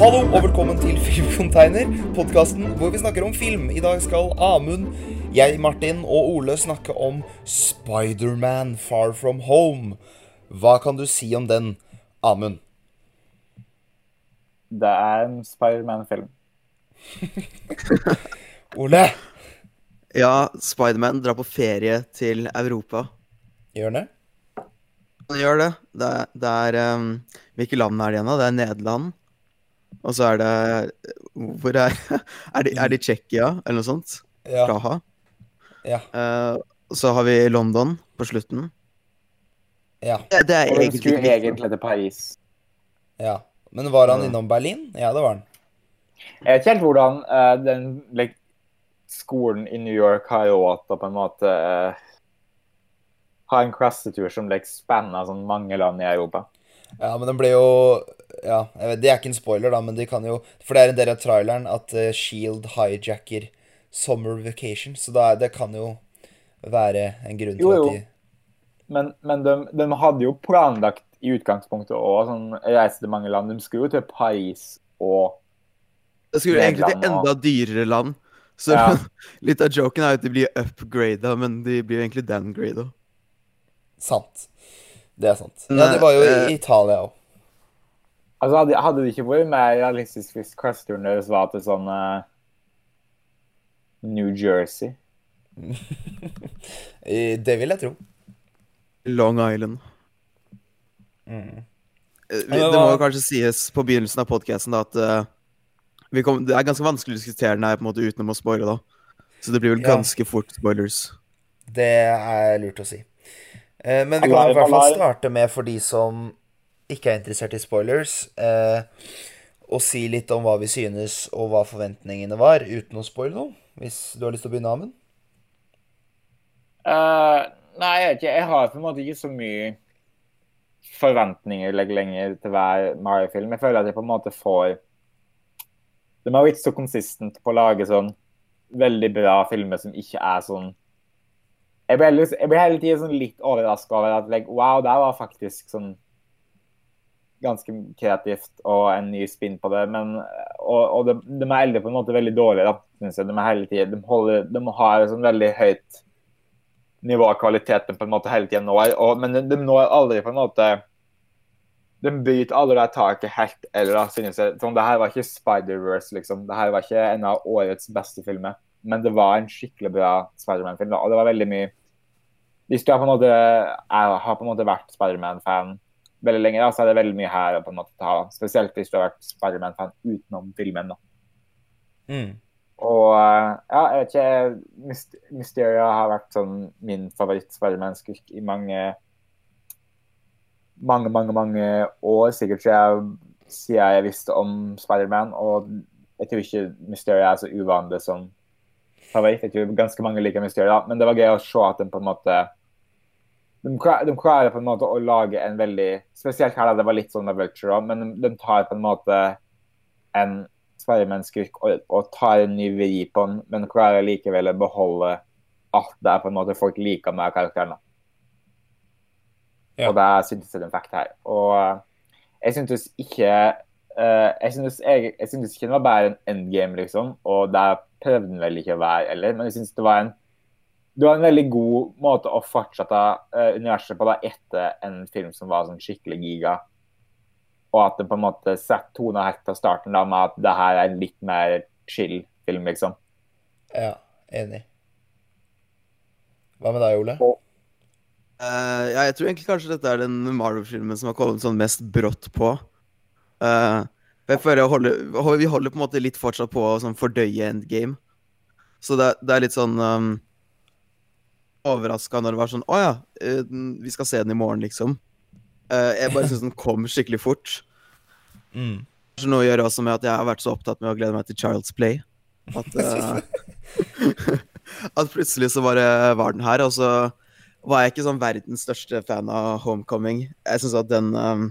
Hallo og velkommen til Filmcontainer, podkasten hvor vi snakker om film. I dag skal Amund, jeg, Martin og Ole snakke om Spiderman Far From Home. Hva kan du si om den, Amund? Det er en Spiderman-film. Ole? Ja, Spiderman drar på ferie til Europa. Gjør det? Han gjør det. Det er, det er um, Hvilke land er det igjen, da? Det er Nederland. Og så er det Hvor er Er det, er det Tsjekkia, eller noe sånt? Ja. Praha. Ja. Uh, så har vi London på slutten. ja, Det, det er Og egentlig skulle egentlig til Paris. ja. Men var han innom Berlin? Ja, det var han. Jeg vet ikke helt hvordan uh, den like, skolen i New York har råd til å på en måte uh, ha en klassetur som like, spenner sånn mange land i Europa. Ja, men den ble jo Ja, jeg vet, det er ikke en spoiler, da, men de kan jo For det er en del av traileren at uh, Shield hijacker Summer Vacation, så da, det kan jo være en grunn til Jo, jo. at de Men, men de, de hadde jo planlagt i utgangspunktet å sånn, reise til mange land. De skulle jo til Paris og Det skulle egentlig til enda dyrere land. Så Ja. litt av joken er jo at de blir upgrada, men de blir jo egentlig downgrada. Sant. Det er sant. Ja, det var jo i eh, Italia òg. Altså, hadde, hadde det ikke vært mer realistisk hvis klasseturen deres var til sånn uh, New Jersey? Det vil jeg tro. Long Island. Mm. Eh, Det må jo kanskje sies på begynnelsen av podkasten at uh, vi kom, det er ganske vanskelig å diskutere den her på en måte uten å spoile, da. Så det blir vel Ja. ganske fort spoilers. Det er lurt å si. Eh, Men vi kan i hvert fall starte med, for de som ikke er interessert i spoilers, eh, å si litt om hva vi synes og hva forventningene var, uten å spoile noe. Hvis du har lyst til å begynne, Amund? Uh, nei, jeg, vet ikke. jeg har på en måte ikke så mye forventninger legger lenger til hver Mario-film. Jeg føler at jeg på en måte får De har vært så konsistent på å lage sånn veldig bra filmer som ikke er sånn Jeg blir hele, jeg blir hele tiden sånn litt overraska over at like, wow, det var faktisk sånn ganske kreativt og en ny spinn på det. Men, og og de, de er eldre på en måte veldig dårlige, da, synes jeg. De er hele tiden, de, holder, de har sånn veldig høyt nivå av kvalitet de på en måte hele tiden når. Og, men de, de når aldri på en måte De bryter aldri det taket helt eller da, synes jeg. Sånn, det her var ikke Spider-Verse, liksom. Det her var ikke en av årets beste filmer. Men det var en skikkelig bra Spiderman-film. Og det var veldig mye Hvis du har på måte, jeg har på en måte vært Spiderman-fan veldig lenge, da, så er det veldig mye her å på en måte ta. Spesielt hvis du har vært Spiderman-fan utenom filmen. da. Mm. Og eh, ja, jeg vet ikke Mysteria har vært sånn min favoritt-Spiderman-skurk i mange mange, mange mange år. Sikkert siden jeg, siden jeg visste om Spiderman. Og jeg tror ikke Mysteria er så uvanlig som favoritt. Jeg tror ganske mange liker Mysteria, men det var gøy å se at den på en måte de, klar- de klarer på en måte å lage en veldig Spesielt her, da, det var litt sånn med Vulture òg, men de, de tar på en måte en Spiderman-skurk og, og tar en ny vri på den, men klarer likevel å beholde at det er på en måte folk liker med karakteren. Ja. Og det syntes jeg den fikk her. Og eh, jeg syntes ikke uh, Jeg syntes, jeg, jeg syntes ikke den var bare en endgame, liksom. Og det prøvde den vel ikke å være heller, men jeg syntes det var en det har en veldig god måte å fortsette eh, universet på da etter en film som var sånn skikkelig giga. Og at det på en måte setter tonen helt fra starten da med at det her er en litt mer chill film, liksom. Ja, enig. Hva med deg, Ole? Eh, ja, jeg tror egentlig kanskje dette er den Marvel-filmen som har kommet sånn mest brått på. Uh, jeg føler jeg holder, Vi holder på en måte litt fortsatt på å sånn fordøye endgame. Så det, det er litt sånn um, overraska når det var sånn Å ja, eh, vi skal se den i morgen, liksom. Eh, jeg bare syns den kom skikkelig fort. Mm. Kanskje noe å gjøre også med at jeg har vært så opptatt med å glede meg til Child's Play. At, uh, at plutselig så bare var den her, og så var jeg ikke sånn verdens største fan av Homecoming. Jeg syns at den um,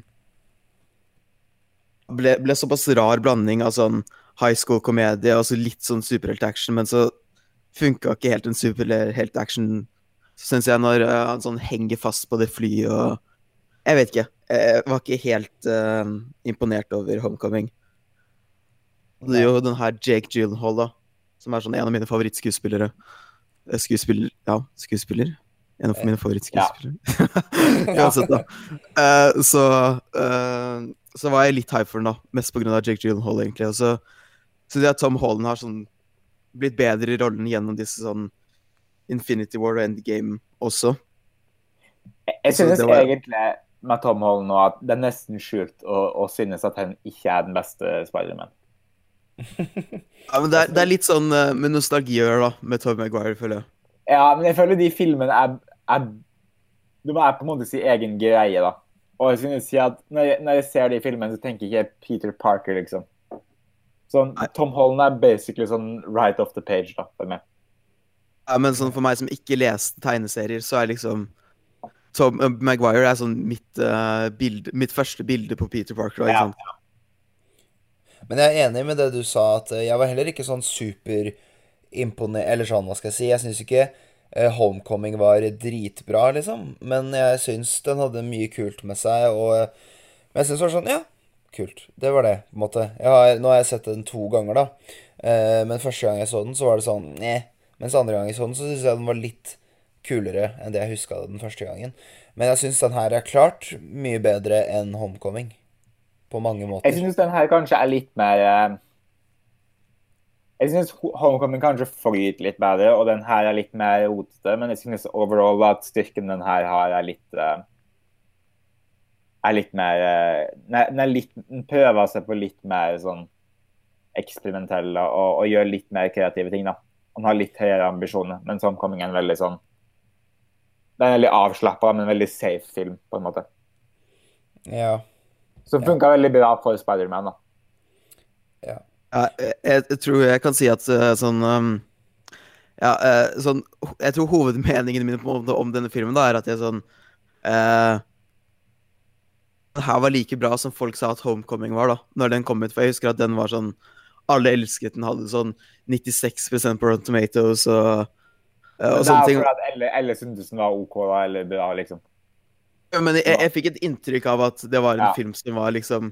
ble, ble såpass rar blanding av sånn high school-komedie og så litt sånn superheltaction, men så funka ikke helt en superheltaction, syns jeg, når uh, han sånn henger fast på det flyet og Jeg vet ikke. Jeg var ikke helt uh, imponert over Homecoming. Det er jo den her Jake Gyllenhaal, da. Som er sånn en av mine favorittskuespillere. Eh, Skuespiller Ja, skuespiller. En av mine favorittskuespillere. Uansett, da. Uh, så eh, Så var jeg litt high for den, da. Mest på grunn av Jake Gyllenhaal, egentlig. Og så syns jeg Tom Holland har sånn blitt bedre i rollen gjennom disse sånn Infinity War og Endgame også. Jeg, jeg synes var- egentlig med Tom Holland nå at det er nesten skjult å, å synes at han ikke er den beste Spiderman. Ja, men det er, det er litt sånn eh, med nostalgi å gjøre, da, med Tom Maguire, føler jeg. Ja, men jeg føler de filmene er, er Du må på en måte si egen greie, da. Og jeg synes si at når jeg, når jeg ser de filmene, så tenker jeg ikke Peter Parker, liksom. Sånn, Tom Holland er basically sånn right off the page, da, for meg. Ja, men sånn for meg som ikke leste tegneserier, så er liksom Tom uh, Maguire er sånn mitt, uh, bilde, mitt første bilde på Peter Parker. Ikke sant? Ja. Men jeg er enig med det du sa, at eh, jeg var heller ikke sånn superimponert Eller sånn, hva skal jeg si. Jeg syns ikke Homecoming var dritbra, liksom. Men jeg syns den hadde mye kult med seg, og Men jeg syns det var sånn Ja, kult. Det var det, på en måte. Jeg har, nå har jeg sett den to ganger, da. Eh, men første gang jeg så den, så var det sånn Neh. Mens andre gang jeg så den, så syns jeg den var litt kulere enn det jeg huska den første gangen. Men jeg syns den her er klart mye bedre enn Homecoming. På mange måter. Jeg synes den her kanskje er litt mer eh, Jeg synes Homecoming kanskje flyter litt bedre, og den her er litt mer rotete. Men jeg synes overall at styrken den her har, er litt eh, Er litt mer eh, Den litt Den prøver seg på litt mer sånn eksperimentelle og, og gjør litt mer kreative ting, da. Han har litt høyere ambisjoner, mens Homecoming er en veldig sånn Det er en veldig avslappa, men veldig safe film, på en måte. Ja. Som funka veldig bra for Spiderman, da. Ja, jeg, jeg tror jeg kan si at eh, sånn um, Ja, eh, sånn Jeg tror hovedmeningen min om, om denne filmen da er at jeg sånn uh, Den her var like bra som folk sa at Homecoming var, da, når den kom ut. For jeg husker at den var sånn Alle elsket den, hadde sånn 96% på Rotten Tomatoes og, eh, og Men det sånne er ting. fordi alle, syntes den var OK da, eller bra, liksom. Ja, Men jeg, jeg fikk et inntrykk av at det var en Ja. film som var liksom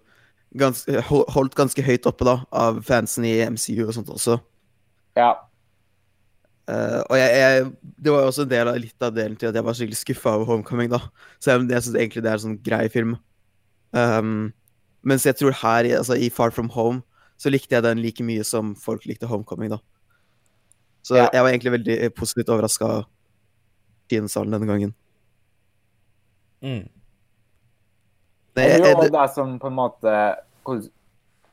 gans, holdt ganske høyt oppe da, av fansen i MCU og sånt også. Ja. Uh, og jeg, jeg, det var jo også en del av, litt av delen til at jeg var skikkelig skuffa over Homecoming. da. Selv om jeg syns egentlig det er en sånn grei film. Um, mens jeg tror her, altså i Far From Home, så likte jeg den like mye som folk likte Homecoming. da. Så Ja. jeg var egentlig veldig positivt overraska av kinosalen denne gangen. Mm. Det, Jeg tror det, det som på en måte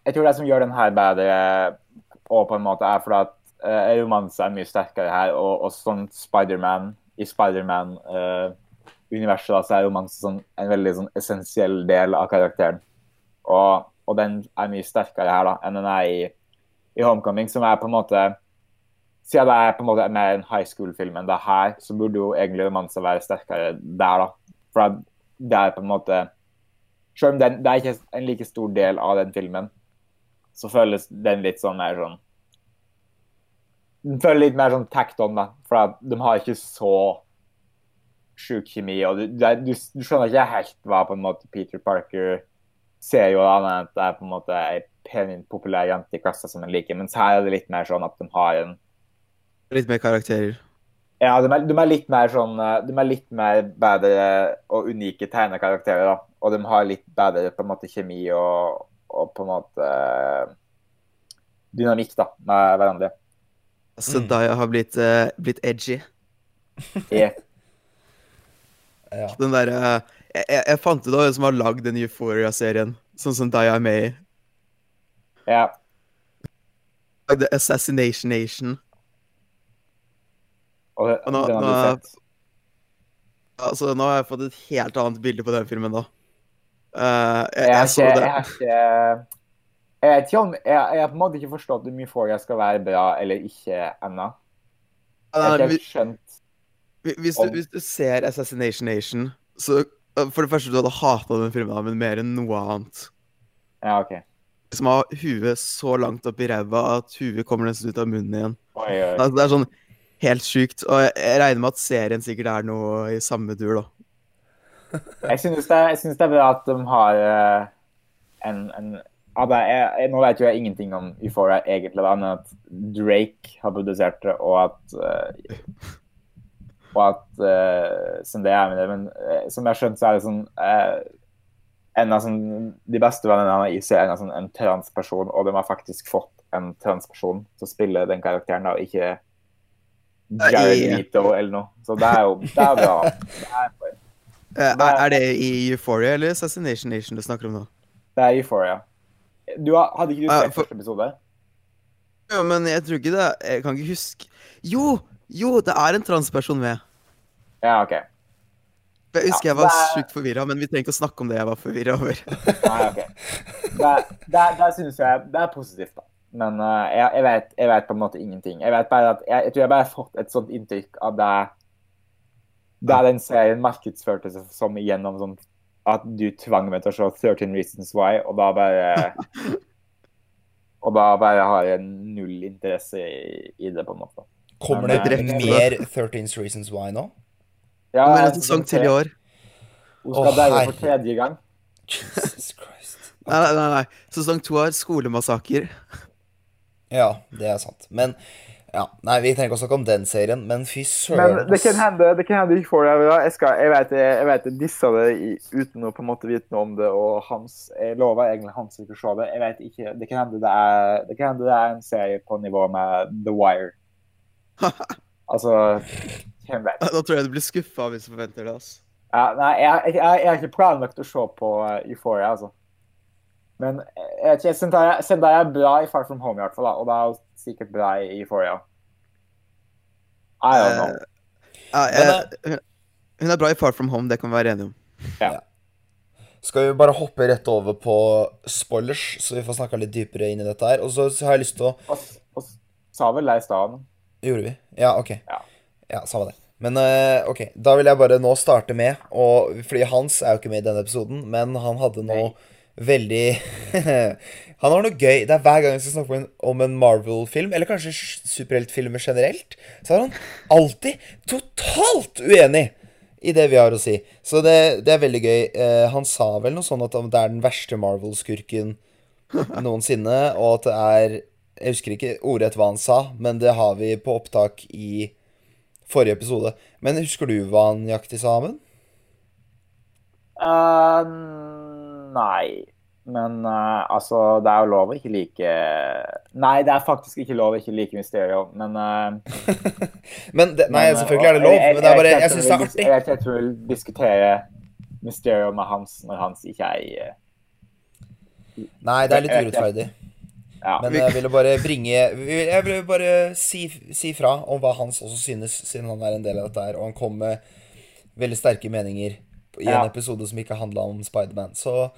Jeg tror det som gjør den her bedre, og på en måte er fordi at uh, romanse er mye sterkere her, og, og sånn Spiderman I Spiderman-universet da, så er romanse sånn, en veldig sånn essensiell del av karakteren. Og, og den er mye sterkere her da, enn den er i, i Homecoming, som er på en måte Siden det er på en måte mer en high school-film enn det er her, så burde jo egentlig romanse være sterkere der, da. For det er på en måte selv om den, det er ikke en like stor del av den filmen, så føles den litt sånn mer sånn Den føles litt mer sånn tacked on, da. For de har ikke så sjuk kjemi. Og du, du, du skjønner ikke helt hva på en måte Peter Parker ser jo an at det er på en måte ei pen, populær jente i klassa som en liker. Mens her er det litt mer sånn at de har en litt mer karakterer. Ja, de er, de er litt mer sånn De er litt mer bedre og unike tegnekarakterer, da. Og de har litt bedre på en måte kjemi og, og på en måte dynamikk da, med hverandre. Så Daya har blitt, uh, blitt edgy. Yeah. Ja. Den derre jeg, jeg, jeg fant ut av hvem som har lagd den Euphoria-serien, sånn som Daya May. ja. The Assassination Nation. Og Og nå- den har nå du sett. Altså, nå har jeg fått et helt annet bilde på den filmen, da. Uh, jeg, Jeg jeg så det. Jeg har ikke jeg vet ikke om Jeg har på en måte ikke forstått om Euphoria skal være bra eller ikke ennå. Jeg har ikke helt skjønt hvis, du, hvis du ser Assassination Nation, så For det første, du hadde hata den filmen, men mer enn noe annet. Ja, OK. Som har huet så langt opp i ræva at huet kommer nesten ut av munnen igjen. Oi, oi. Altså, det er sånn helt sjukt. Og jeg, regner med at serien sikkert er noe i samme dur, da. Jeg synes, det, jeg synes det er bra at de har eh, en, en at jeg, Nå vet jo jeg ingenting om Euphoria egentlig, da, men at Drake har produsert det, og at eh, Og at uh, det er med det. Men eh, som jeg har skjønt, så er det sånn eh, en av sånn, De beste vennene hans er en, sånn, en transperson, og de har faktisk fått en transperson til å spille den karakteren, da, og ikke Jared i- Leto eller noe. Så det er jo det er bra. Det er, det er, er det i Euphoria eller Assassination Nation du snakker om nå? det er Euphoria. Du har, hadde ikke du sett sett for- første episode? Ja, men jeg tror ikke det Jeg kan ikke huske Jo! Jo, det er en transperson med. Ja, OK. Jeg husker Ja, jeg var det er- sjukt forvirra, men vi trenger ikke å snakke om det jeg var forvirra over. Nei, ok. Der, der, der synes jeg det er positivt, da. Men uh, jeg, jeg, vet, jeg vet på en måte ingenting. Jeg vet bare at jeg, jeg tror jeg bare har fått et sånt inntrykk av det Der den serien markedsførte seg som gjennom sånn at du tvang meg til å se 13 Reasons Why, og da bare Og da bare har jeg null interesse i, i det, på en måte. Kommer det drept mer 13 Reasons Why nå? Ja, Det er en jeg- sesong til i år. Hun skal daue for tredje gang. Jesus Christ. Nei, nei, nei. nei. Sesong to har skolemassaker. Ja, det er sant. Men ja, Nei, vi trenger ikke å snakke om den serien, men fy Men søren. det kan hende det kan hende ikke får det. Jeg, skal, jeg vet jeg, vet jeg dissa det i, uten å på en måte vite noe om det, og Hans Jeg lover egentlig Hans ikke å se det. Jeg vet ikke. Det kan hende det er, det kan hende det er en serie på nivå med The Wire. Altså Hvem vet? Da tror jeg du blir skuffa hvis du forventer det. altså. Ja, nei, jeg, jeg, jeg, jeg har ikke planlagt å se på uh, Euphoria, altså. Men eh, jeg vet ikke, Zendaya er bra i Far From Home, i hvert fall. da, Og det er sikkert bra i Euphoria. I don't know. Uh, Men, hun- hun er bra i Far From Home, det kan vi være enige om. Skal vi bare hoppe rett over på spoilers, så vi får snakka litt dypere inn i dette her. Og så har jeg lyst til å Og, sa vel det i stad. Gjorde vi? Ja, OK. Ja. Ja, samme det. Men uh, OK, da vil jeg bare nå starte med og, Fordi Hans er jo ikke med i denne episoden, men han hadde noe veldig Han har noe gøy. Det er hver gang jeg skal snakke om en, Marvel-film, eller kanskje superheltfilmer generelt, så er han alltid totalt uenig i det vi har å si. Så det, det er veldig gøy. Eh, han sa vel noe sånn at det er den verste Marvel-skurken noensinne, og at det er Jeg husker ikke ordrett hva han sa, men det har vi på opptak i forrige episode. Men husker du hva han nøyaktig sa, Amund? Uh, nei. Men uh, altså, det er jo lov å ikke like Nei, det er faktisk ikke lov å ikke like Mysterio, men uh, Men det, Nei, men, selvfølgelig er det lov, jeg- men det er bare jeg- Jeg syns det er artig. Jeg, jeg tror vi vil diskutere Mysterio med Hans når Hans ikke er i Nei, det er litt jeg- jeg- urettferdig. Ja. Men jeg ville bare bringe Jeg ville bare si, si fra om hva Hans også synes, siden han er en del av dette her, og han kom med veldig sterke meninger i en Ja. episode som ikke handla om Spiderman. Så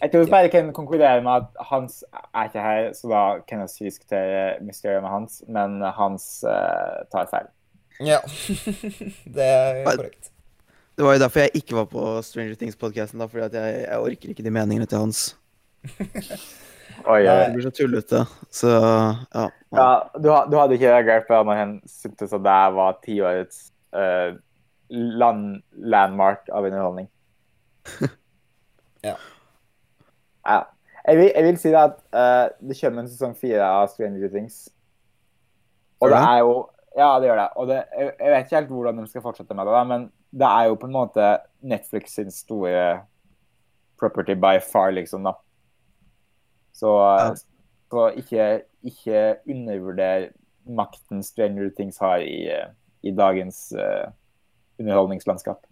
Jeg tror bare bare kan konkludere med at Hans er ikke her, så da kan vi diskutere mysteriet med Hans, men Hans uh, tar feil. ja. det er korrekt. Det var jo derfor jeg ikke var på Stranger Things-podkasten. Fordi at jeg, jeg orker ikke de meningene til hans. Oi, Det blir så tullete. Så ja. Ja, du, du hadde ikke reagert på når han syntes at det var tiårets uh, land, landmark av underholdning? Ja. Ja. Jeg vil, jeg vil si det at uh, det kommer en sesong fire av Stranger Things. Og det det? er jo Ja, det gjør det. Og det, jeg, jeg vet ikke helt hvordan de skal fortsette med det, da, men det er jo på en måte Netflix sin store property by far, liksom, da. Så, Ja. så ikke, ikke undervurder makten Stranger Things har i, i dagens uh, underholdningslandskap.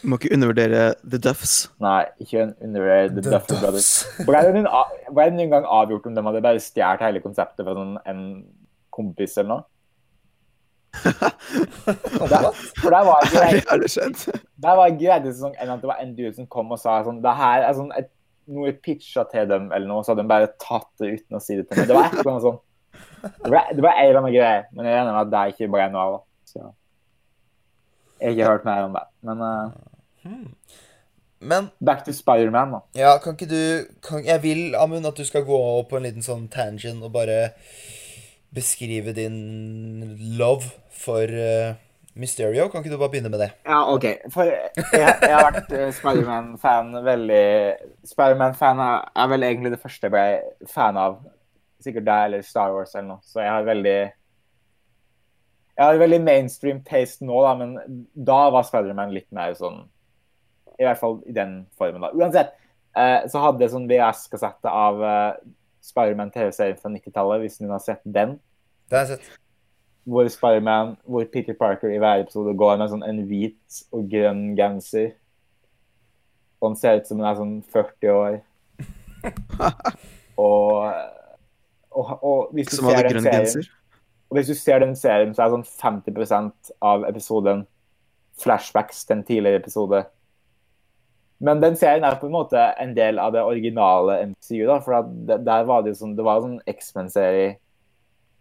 Du må ikke undervurdere The Duffs. Nei, ikke undervurdere The, The Duffer Brothers. Ble det noen, ble det noen gang avgjort om de hadde bare stjålet hele konseptet fra sånn, en kompis eller noe? Der, for der var greia i sesong én at det var en dude som kom og sa sånn Det her er sånn et, noe pitcha til dem, eller noe, så hadde de bare tatt det uten å si det til meg. Det var et eller annet sånn Det var, det var en eller annen greie, men jeg regner med at det ikke ble noe av. det. Så jeg har ikke hørt mer om det. Men eh, Men back to Spiderman, da. ja, kan ikke du kan, Jeg vil, Amund, at du skal gå på en liten sånn tangent og bare beskrive din love for eh, Mysterio, kan ikke du bare begynne med det? Ja, OK. For jeg, jeg har vært uh, Spiderman-fan veldig Spiderman-fan er, er vel egentlig det første jeg ble fan av. Sikkert deg eller Star Wars eller noe. Så jeg har veldig Jeg har veldig mainstream taste nå, da, men da var Spiderman litt mer sånn I hvert fall i den formen, da. Uansett, uh, så hadde jeg sånn VHS-kassette av uh, Spiderman TV-serien fra 90-tallet, hvis noen har sett den. Det har jeg sett. Hvor Spiderman, hvor Peter Parker i hver episode går med sånn en hvit og grønn genser. Og han ser ut som han er sånn 40 år. og, og, og hvis du Som ser hadde grønn serien, genser. og hvis du ser den serien, så er sånn 50% av episoden flashbacks til en tidligere episode. Men den serien er på en måte en del av det originale MCU, da, for der var det jo sånn, det var en sånn X-Men-serie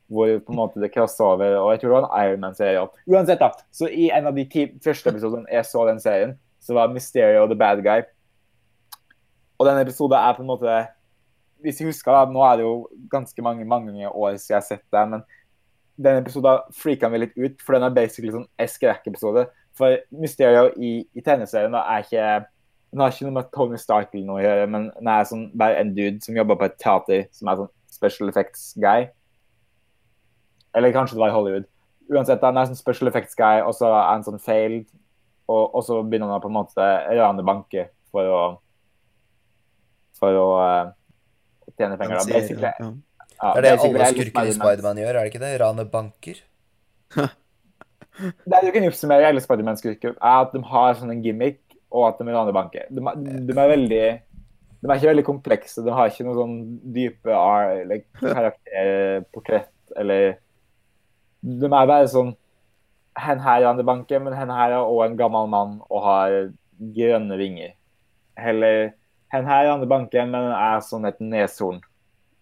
hvor på en måte det crossover, og jeg tror det var en Iron Man-serie. Uansett, da, så i en av de ti første episodene jeg så den serien, så var Mysterio the bad guy. Og den episoden er på en måte Hvis jeg husker, da, nå er det jo ganske mange mange år siden jeg har sett det, men den episoden freaka meg litt ut, for den er basically sånn skrekkepisode. For Mysterio i, i tegneserien er ikke Den har ikke noe med Tony Stark eller noe å gjøre, men den er sånn, bare en dude som jobber på et teater, som er sånn special effects guy. Eller kanskje det var i Hollywood. Uansett, han er sånn special effects guy, og så er han sånn failed, og, og så begynner han å på en måte rane banker for å for å uh, tjene penger. da. Basically, Ja. ja, Det er det basically alle skurker skurkene i Spider-Man. Gjør, er det ikke det? Rane banker. Det er jo ikke en oppsummering av alle Spiderman-skurker, er at de har sånn en gimmick, og at de raner banker. De, de er veldig de er ikke veldig komplekse. De har ikke noe sånn dype like, karakterportrett eller De er bare sånn Hen her er banken, men hen her er også en gammel mann og har grønne vinger. Eller hen her er banken, men er sånn et neshorn.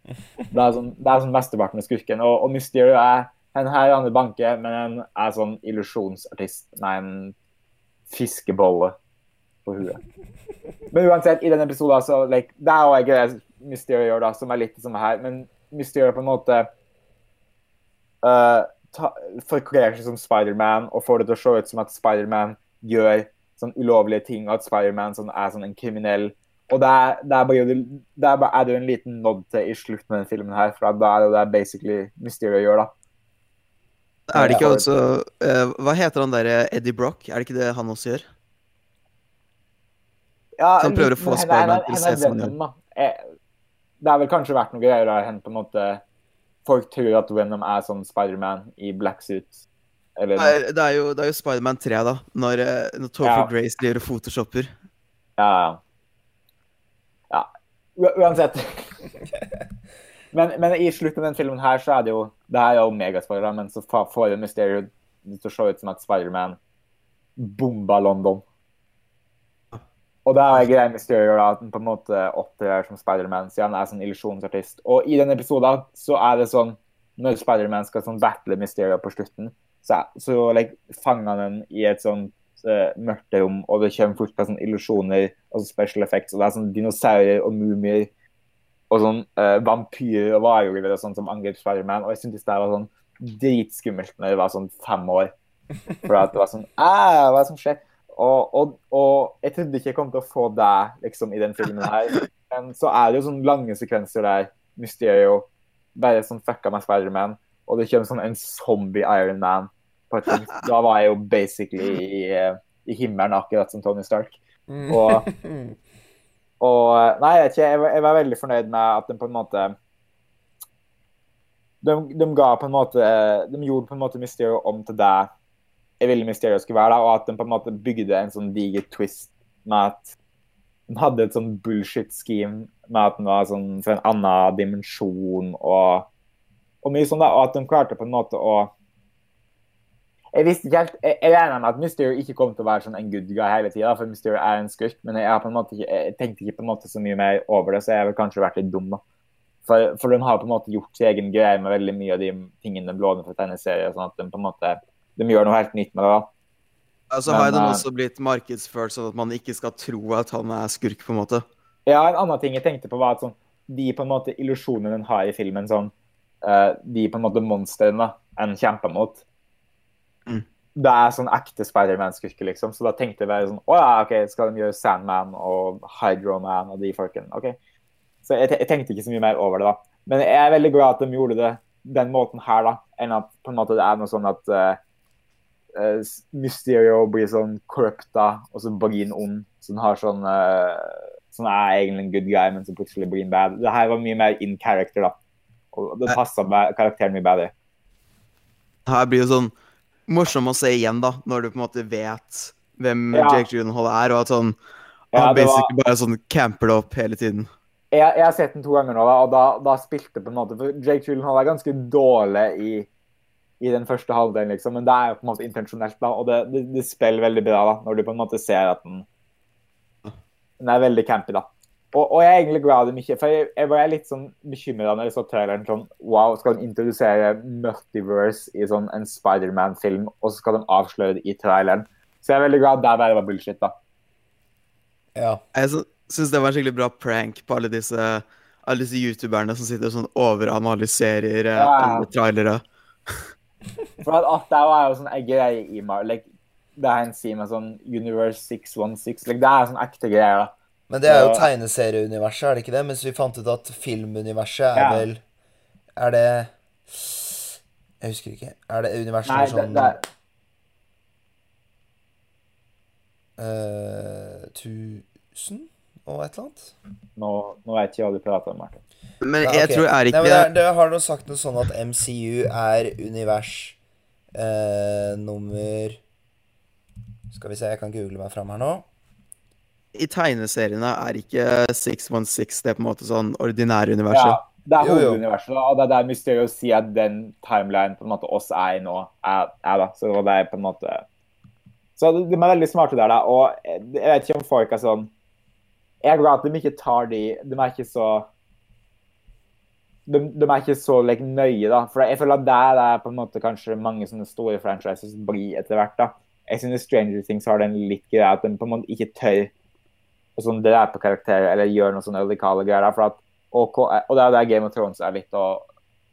Det er sånn, det sånn av skurken. Og, og Mysterio er hen her er banke, men en er sånn illusjonsartist Nei, en fiskebolle på huet. Men uansett, i denne episoden så like, Det er òg en greie Mysterio gjør, da, som er litt samme her. Men Mysterio på en måte uh, forkler seg som Spiderman og får det til å se ut som at Spiderman gjør sånn ulovlige ting, og at Spiderman sånn, er sånn en kriminell. Og det er, det er det jo en liten nod til i slutten av denne filmen her, for da er det jo det basically Mysterio gjør, da. Er det ikke altså eh, Hva heter han derre Eddie Brock? Er det ikke det han også gjør? Ja, han prøver å få Spiderman til å se som han gjør. Eh, Det har vel kanskje vært noe greier der hen på en måte Folk tror at Venom er sånn Spiderman i black suit. Eller Det er, det er jo, det er jo Spiderman 3, da. Når, eh, når Topher Ja. Grace driver og photoshopper. Ja, ja. ja. Uansett. men, men i slutten av den filmen her, så er det jo Det her er jo megaspoilere, men så får jo Mysterio det til å se ut som at Spiderman bomba London. Og det er greia Mysterio da, at han på en måte opptrer som Spiderman, siden han er sånn illusjonsartist. Og i den episoden så er det sånn Når Spiderman skal sånn battle Mysterio på slutten, så, så like, fanger han den i et sånt uh, mørkt rom, og det kommer fort på sånn illusjoner og special effects, og det er sånn dinosaurer og mumier og sånn uh, vampyrer og varulver og sånn som angriper Spiderman. Og jeg syntes det var sånn dritskummelt når jeg var sånn fem år. For at det var sånn Æh, hva er det som skjer? Og, og, og jeg trodde ikke jeg kom til å få deg liksom, i den filmen her. Men så er det jo sånne lange sekvenser der Mysterio bare sånn fucka med Spiderman, og det kommer sånn en zombie Iron Man. Da var jeg jo basically i, eh, i himmelen, akkurat som Tony Stark. Og, og Nei, jeg, vet ikke, jeg, var, jeg var veldig fornøyd med at den på en måte de, de ga på en måte De gjorde på en måte Mysterio om til det jeg ville Mysterio skulle være, da, og at den på en måte bygde en sånn diger twist med at den hadde et sånn bullshit scheme med at den var sånn fra en annen dimensjon og, og mye sånn da, og at de klarte på en måte å jeg visste ikke helt, jeg, jeg regna med at Mysterio ikke kom til å være sånn en good guy hele tida, for Mysterio er en skurk, men jeg, på en måte ikke, jeg tenkte ikke på en måte så mye mer over det, så jeg har vel kanskje vært litt dum, da. For, for de har på en måte gjort sin egen greie med veldig mye av de tingene de låner fra tegneserier, sånn at de på en måte de gjør noe helt nytt med det. da. Altså Men, har den eh, også blitt markedsført sånn at man ikke skal tro at han er skurk, på en måte. Ja, en annen ting jeg tenkte på var at sånn, de på en måte illusjonene den har i filmen, sånn, eh, de på en måte monstrene en kjemper mot, Mm. det er sånn ekte Spiderman-skurker, liksom. Så da tenkte jeg bare sånn Å ja, OK, skal de gjøre Sandman og Hydroman og de folkene? OK. Så jeg, jeg tenkte ikke så mye mer over det, da. Men jeg er veldig glad at de gjorde det den måten her, da, enn at på en måte det er noe sånn at eh, eh, Mysterio blir sånn corrupta, og så blir han ond. Så han har sånn eh, Sånn er egentlig en good guy, men så plutselig blir han bad. Det her var mye mer in character, da. Og det passa karakteren mye bedre. Her blir det sånn morsom å se igjen, da, når du på en måte vet hvem Ja. Jake Gyllenhaal er, og at sånn Ja, Han basically var- bare sånn camper det opp hele tiden. jeg, jeg har sett den to ganger nå, da, og da, da spilte på en måte For Jake Gyllenhaal er ganske dårlig i, i den første halvdelen, liksom, men det er jo på en måte intensjonelt, da, og det, det, det spiller veldig bra da, når du på en måte ser at den Den er veldig campy, da. Og, og jeg er egentlig glad i mye, For jeg, jeg var litt sånn bekymra når jeg så traileren sånn Wow, skal de introdusere multiverse i sånn en Spiderman-film, og så skal de avsløre det i traileren? Så jeg er veldig glad der bare var bullshit, da. Ja. Jeg sy- syns det var en skikkelig bra prank på alle disse, alle disse youtuberne som sitter og sånn overanalyserer eh, Ja. alle trailere. For at, at det er jo sånn greie i. Like, det er en scene med sånn Universe 616. Like, det er sånn ekte greier. da. Men det er jo tegneserieuniverset, er det ikke det? Mens vi fant ut at filmuniverset er Ja. vel Er det Jeg husker ikke. Er det universet Nei, sånn det, det er, Uh, 1000 og et eller annet? nå, nå vet jeg ikke hva du prater om, Martin. Men jeg okay. tror er Nei, ikke men det, er- det har du sagt noe sånn at MCU er univers eh, nummer Skal vi se, jeg kan google meg fram her nå. I tegneseriene er ikke 616 det er på en måte sånn ordinære universet. Ja, det er hoveduniverset, og det er der Mysterio sier at den timeline på en måte oss er i nå, er, er da. Så det er på en måte Så de, er veldig smarte der, da. Og jeg jeg vet ikke om folk er sånn Jeg er glad at de ikke tar de De er ikke så de, de er ikke så like, nøye, da. For jeg føler at der er på en måte kanskje mange sånne store franchises blir etter hvert. da. Jeg synes Stranger Things har den litt greia at de på en måte ikke tør å sånn drepe karakterer eller gjøre noe sånn radikale greier. da, for at og, og det er der Game of Thrones er litt å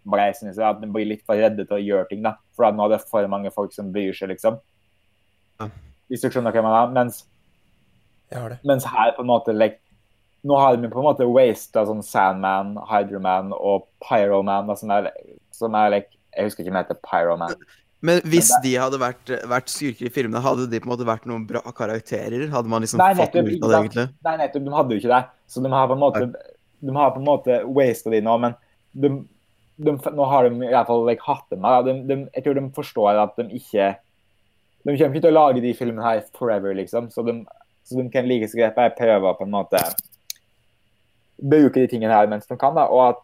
jeg synes at de blir litt for redde til å gjøre ting. da. For at nå er det for mange folk som bryr seg, liksom. Hvis du skjønner hva jeg mener. Mens, Jeg mens her på en måte like, Nå har de på en måte wasta sånn Sandman, Hydroman og Pyroman, som er, som er like, Jeg husker ikke om det heter Pyroman. Men hvis Men de hadde vært, vært skurker i filmene, hadde de på en måte vært noen bra karakterer? Hadde man liksom Nei, fått nettopp, noe ut av det, egentlig? Nei, nettopp. De hadde jo ikke det. Så de har på en måte De har på en måte wasta de nå, men de, de, nå har de i hvert fall like, hatt dem. De, de, jeg tror de forstår at de ikke De kommer ikke til å lage de filmene her forever, liksom. Så de, så de kan like så greit bare prøve å på en måte bruke de tingene her mens de kan, da. Og at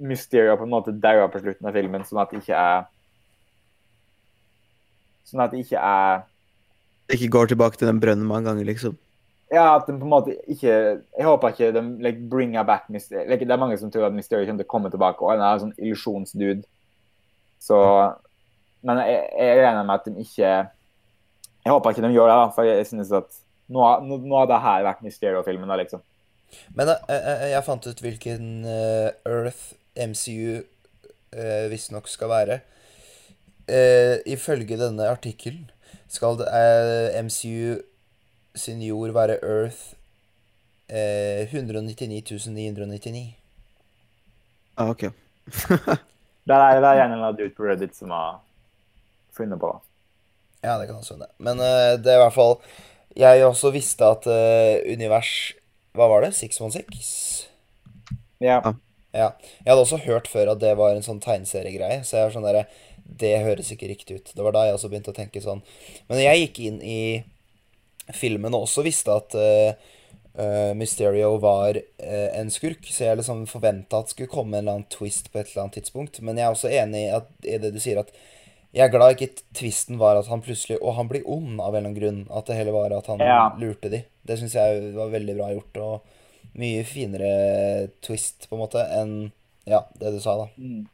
Mysterio på en måte dauer på slutten av filmen, sånn at det ikke er Sånn at det ikke er Ikke går tilbake til den brønnen mange ganger, liksom. Ja, at de på en måte ikke Jeg håper ikke de like, bringer back Mysterio. Like, det er mange som tror at Mysterio kommer til å komme tilbake, og han er en sånn illusjonsdude. Så Men jeg, jeg regner med at de ikke Jeg håper ikke de gjør det, da, for jeg synes at nå, nå, nå har det her vært Mysterio-filmen, da, liksom. Men eh, eh, jeg fant ut hvilken eh, Earth MCU uh, visstnok skal være. Uh, ifølge denne artikkelen skal eh, MCU sin jord være Earth uh, 199 999. Ah, ok. Det er, det er gjerne en dude på Reddit som har funnet på det. Ja, det kan også hende. Men uh, det er i hvert fall Jeg også visste at eh, univers Hva var det? 616? Ja. Ja. Jeg hadde også hørt før at det var en sånn tegneseriegreie, så jeg var sånn derre Det høres ikke riktig ut. Det var da jeg også begynte å tenke sånn. Men jeg gikk inn i filmen og også visste at uh, Mysterio var uh, en skurk, så jeg liksom forventa at det skulle komme en eller annen twist på et eller annet tidspunkt. Men jeg er også enig i, at, i det du sier, at jeg er glad ikke twisten var at han plutselig Og han blir ond av en eller annen grunn. At det heller var at han Ja. lurte de. Det syns jeg var veldig bra gjort. Og mye finere twist, på en måte, enn ja, det du sa, da. Mm.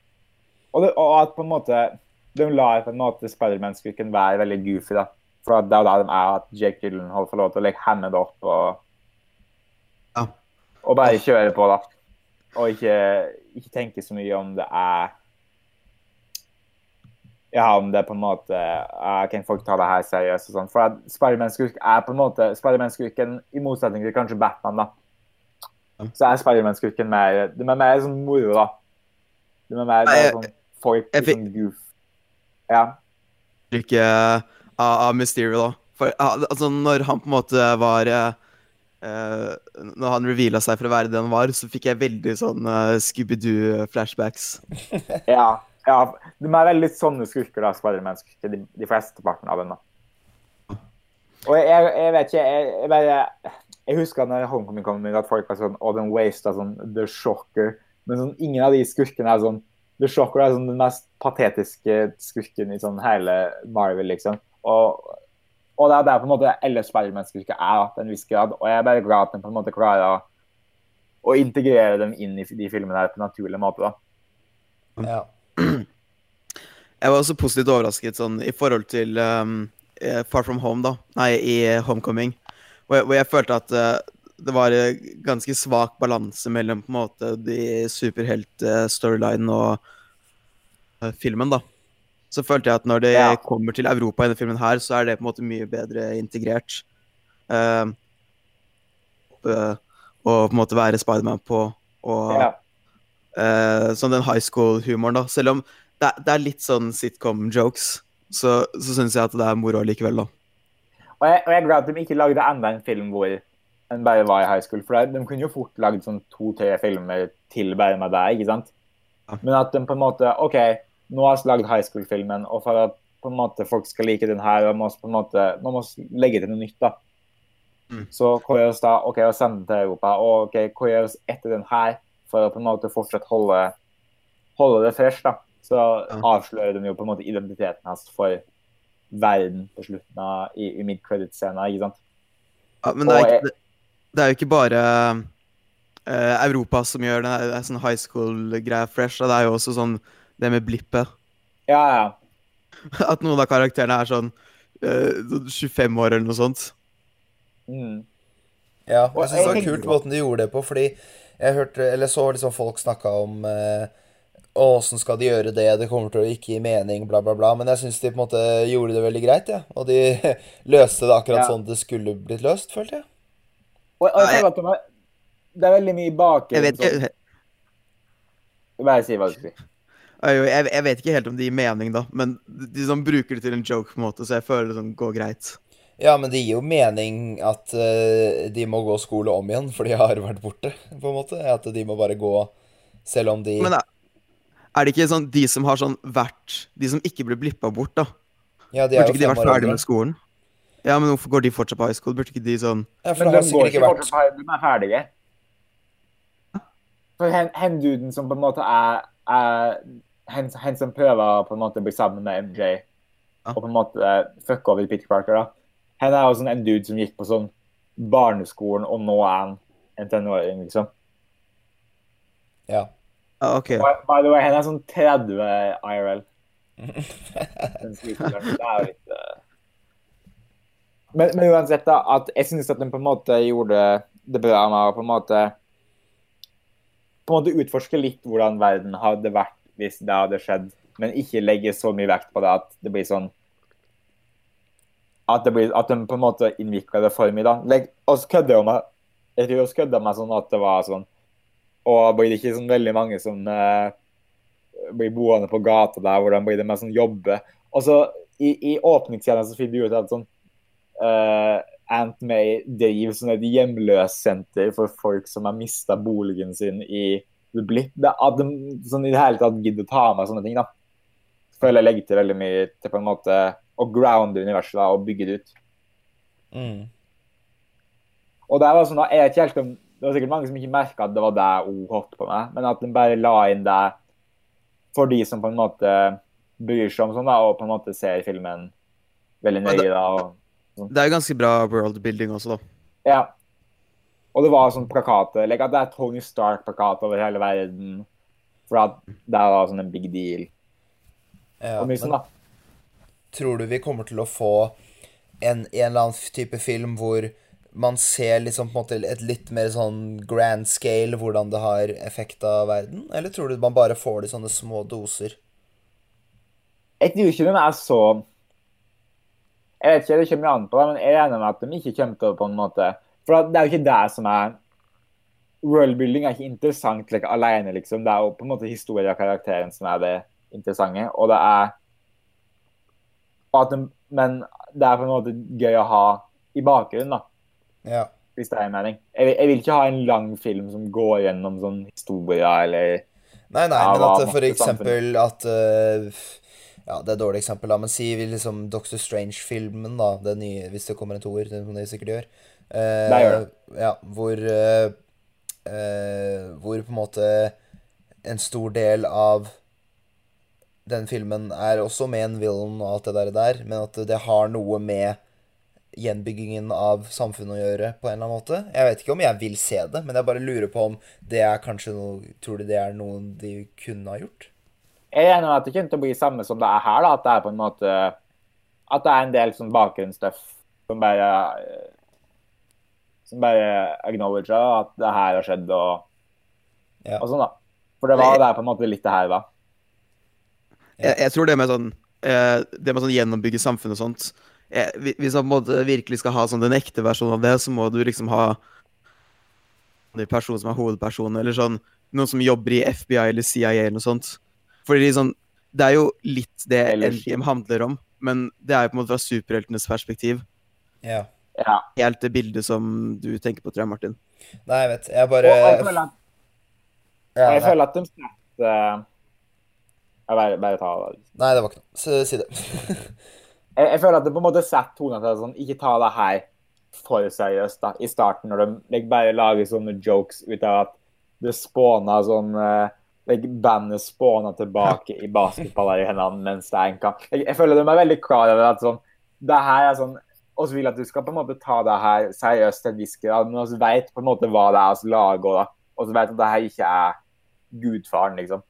Og, det, og at på en måte de lar på en måte Spiderman-skurken være veldig goofy. da. For at det er jo der de er, at Jake Gyllenhaal får lov til å legge hendene det opp og, Ja. og bare kjøre på, da. Og ikke, ikke tenke så mye om det er ja, om det på en måte uh, Kan folk ta det her seriøst og sånn. For Spiderman-skurk er på en måte Spiderman-skurken, i motsetning til kanskje Batman, da, så er Spiderman-skurken mer De er mer sånn moro, da. De er mer Nei, sånn folk jeg sånn goof. Ja. Ikke av, av Mysterio, da. For uh, altså, når han på en måte var eh, Når han reveala seg for å være det han var, så fikk jeg veldig sånn uh, Scooby-Doo-flashbacks. Ja, ja. De er veldig sånne skurker, da, Spiderman-skurker, de, de flesteparten av dem. da. Og jeg, jeg vet ikke, jeg, jeg bare Jeg husker når Homecoming kom at folk var sånn og den wasta sånn The Shocker. Men sånn, ingen av de skurkene er sånn The Shocker er sånn den mest patetiske skurken i sånn hele Marvel, liksom. Og, og det er der på en måte alle Spiderman-skurker er, til en viss grad. Og jeg er bare glad at den på en måte klarer å, å integrere dem inn i de filmene her på en naturlig måte. da. Ja. Jeg var også positivt overrasket sånn i forhold til um, eh, Far From Home, da. Nei, i Homecoming. Hvor jeg, hvor jeg følte at uh, det var eh, ganske svak balanse mellom på en måte de superhelt-storylinen og uh, filmen, da. Så følte jeg at når det Ja. kommer til Europa i denne filmen her, så er det på en måte mye bedre integrert. Uh, eh, og på en måte være Spiderman på, og Ja. Sånn den high school-humoren, da. Selv om det, det er litt sånn sitcom-jokes, så, så syns jeg at det er moro likevel, da. Og jeg, og jeg er glad at de ikke lagde enda en film hvor en bare var i high school. For de, de kunne jo fort lagd sånn to-tre filmer til bare med deg, ikke sant? Men at de på en måte OK, nå har vi lagd high school-filmen, og for at på en måte folk skal like den her, og må på en måte man må legge til noe nytt, da. Mm. Så hva gjør vi da? OK, å sende den til Europa. Og OK, hva gjør vi etter den her, for å på en måte fortsatt holde, holde det fresh, da? Så Ja. avslører de jo på en måte identiteten hans for verden på slutten av i, i mid-credit-scena. ikke sant? Ja, men det er, ikke, det, det er jo ikke bare uh, Europa som gjør det, det er sånn high school-greia fresh. Det er jo også sånn det med blippet. Ja, ja. At noen av karakterene er sånn eh, sånn 25 år eller noe sånt. Mm. Ja, Og jeg syns det var kult måten de gjorde det på, fordi jeg hørte, eller så liksom folk snakka om eh, Åssen skal de gjøre det, det kommer til å ikke gi mening, bla, bla, bla. Men jeg syns de på en måte gjorde det veldig greit, ja. Og de løste det akkurat Ja. sånn det skulle blitt løst, følte jeg. Og, og jeg at det er veldig mye bak Jeg vet ikke, Bare si hva du sier. jeg, vet ikke helt om det gir mening, da. Men de, de sånn bruker det til en joke, på en måte, så jeg føler det sånn går greit. Ja, men det gir jo mening at uh, de må gå skole om igjen, for de har vært borte, på en måte. At de må bare gå selv om de Men er, er det ikke sånn de som har sånn vært De som ikke ble blippa bort, da? Ja, de er Burde jo ikke de vært ferdig med skolen? Ja, men hvorfor går de fortsatt på high school? Burde ikke de sånn Ja, for Men de går ikke ikke vært fortsatt ferdig, de er ferdige. For hen, hen duden som på en måte er, er hen, hen som prøver på en måte å bli sammen med MJ, Ja. og på en måte fucke over Peter Parker, da. Hen er jo sånn en dude som gikk på sånn barneskolen, og nå er han en tenåring, liksom. Ja. Ah, OK. By, by the way, han er sånn 30 IRL. Den skuespilleren. Det er jo litt eh. men, men uansett, da, at jeg synes at den på en måte gjorde det bra med å på en måte på en måte utforske litt hvordan verden hadde vært hvis det hadde skjedd, men ikke legge så mye vekt på det at det blir sånn At, det blir, at de på en måte innvikler det for mye, da. Så kødder jo med Jeg tror jeg kødda meg sånn at det var sånn Og blir det ikke sånn veldig mange som eh, blir boende på gata der, hvordan blir det med sånn jobbe? Og så i, i åpningsscenen så finner du ut at sånn eh, Aunt May driver sånn et hjemløssenter for folk som har mista boligen sin i The Blip. At de sånn i det hele tatt gidder å ta med sånne ting, da. Føler jeg legger til veldig mye til på en måte å grounde universet da, og bygge det ut. Mm. Og det var sånn, jeg vet ikke helt om, det var sikkert mange som ikke merka at det var det hun holdt på med, men at de bare la inn det for de som på en måte bryr seg om sånn, da, og på en måte ser filmen veldig nøye. da, og Det er jo ganske bra world-building også, da. Ja. Og det var sånn plakater. Like at det er Tony Stark-plakat over hele verden. For at det var sånn en big deal. Ja, Og mye sånn, da. Tror du vi kommer til å få en, en eller annen type film hvor man ser liksom på en måte et litt mer sånn grand scale hvordan det har effekt av verden? Eller tror du man bare får det i sånne små doser? Jeg tror ikke de er så Jeg vet ikke, det kommer an på det, men jeg regner med at de ikke kommer til å på en måte For det er jo ikke det som er Worldbuilding er ikke interessant like, alene, liksom. Det er jo på en måte historien av karakteren som er det interessante. Og det er at de, Men det er på en måte gøy å ha i bakgrunnen, da. Ja. Hvis det er en mening. Jeg, jeg vil ikke ha en lang film som går gjennom sånn historie eller Nei, nei, Ja, men at for eksempel at uh, Ja, det er et dårlig eksempel, da, men si liksom Doctor Strange-filmen, da, det nye, hvis det kommer en toer, det som det sikkert gjør. Uh, Det gjør Ja, hvor uh, Hvor på en måte en stor del av den filmen er også med en villain og alt det der, der men at det har noe med gjenbyggingen av samfunnet å gjøre på en eller annen måte. Jeg vet ikke om jeg vil se det, men jeg bare lurer på om det er kanskje noe Tror du det er noe de kunne ha gjort? Jeg regner med at det kommer til å bli samme som det er her, da. At det er på en måte At det er en del sånn bakgrunnsstuff som bare Som bare acknowledger at det her har skjedd, og, Ja. og sånn, da. For det var det er på en måte litt det her, da. Jeg, jeg tror det med sånn eh, Det med sånn gjennombygge samfunnet og sånt eh, Hvis man på en måte virkelig skal ha sånn den ekte versjonen av det, så må du liksom ha en person som er hovedpersonen, eller sånn noen som jobber i FBI eller CIA eller noe sånt. Fordi sånn Det er jo litt det NGM handler om, men det er jo på en måte fra superheltenes perspektiv. Ja. Ja. Helt det bildet som du tenker på, tror jeg, Martin. Nei, jeg vet. Jeg Og bare jeg føler at, ja, jeg føler at de setter Jeg bare, bare ta det. nei, det var ikke noe. Si det. Jeg, jeg føler at det på en måte setter tonen til sånn Ikke ta det her for seriøst da, i starten, når de like, bare lager sånne jokes ut av at det spåna sånn eh, like, Bandet spåna tilbake i hendene mens det er en kamp. Jeg, jeg føler de er veldig klar over at sånn Det her er sånn Og så vil at du skal på en måte ta det her seriøst til en viss grad, men vi vet på en måte hva det er vi lager. Og så vet at det her ikke er gudfaren, liksom.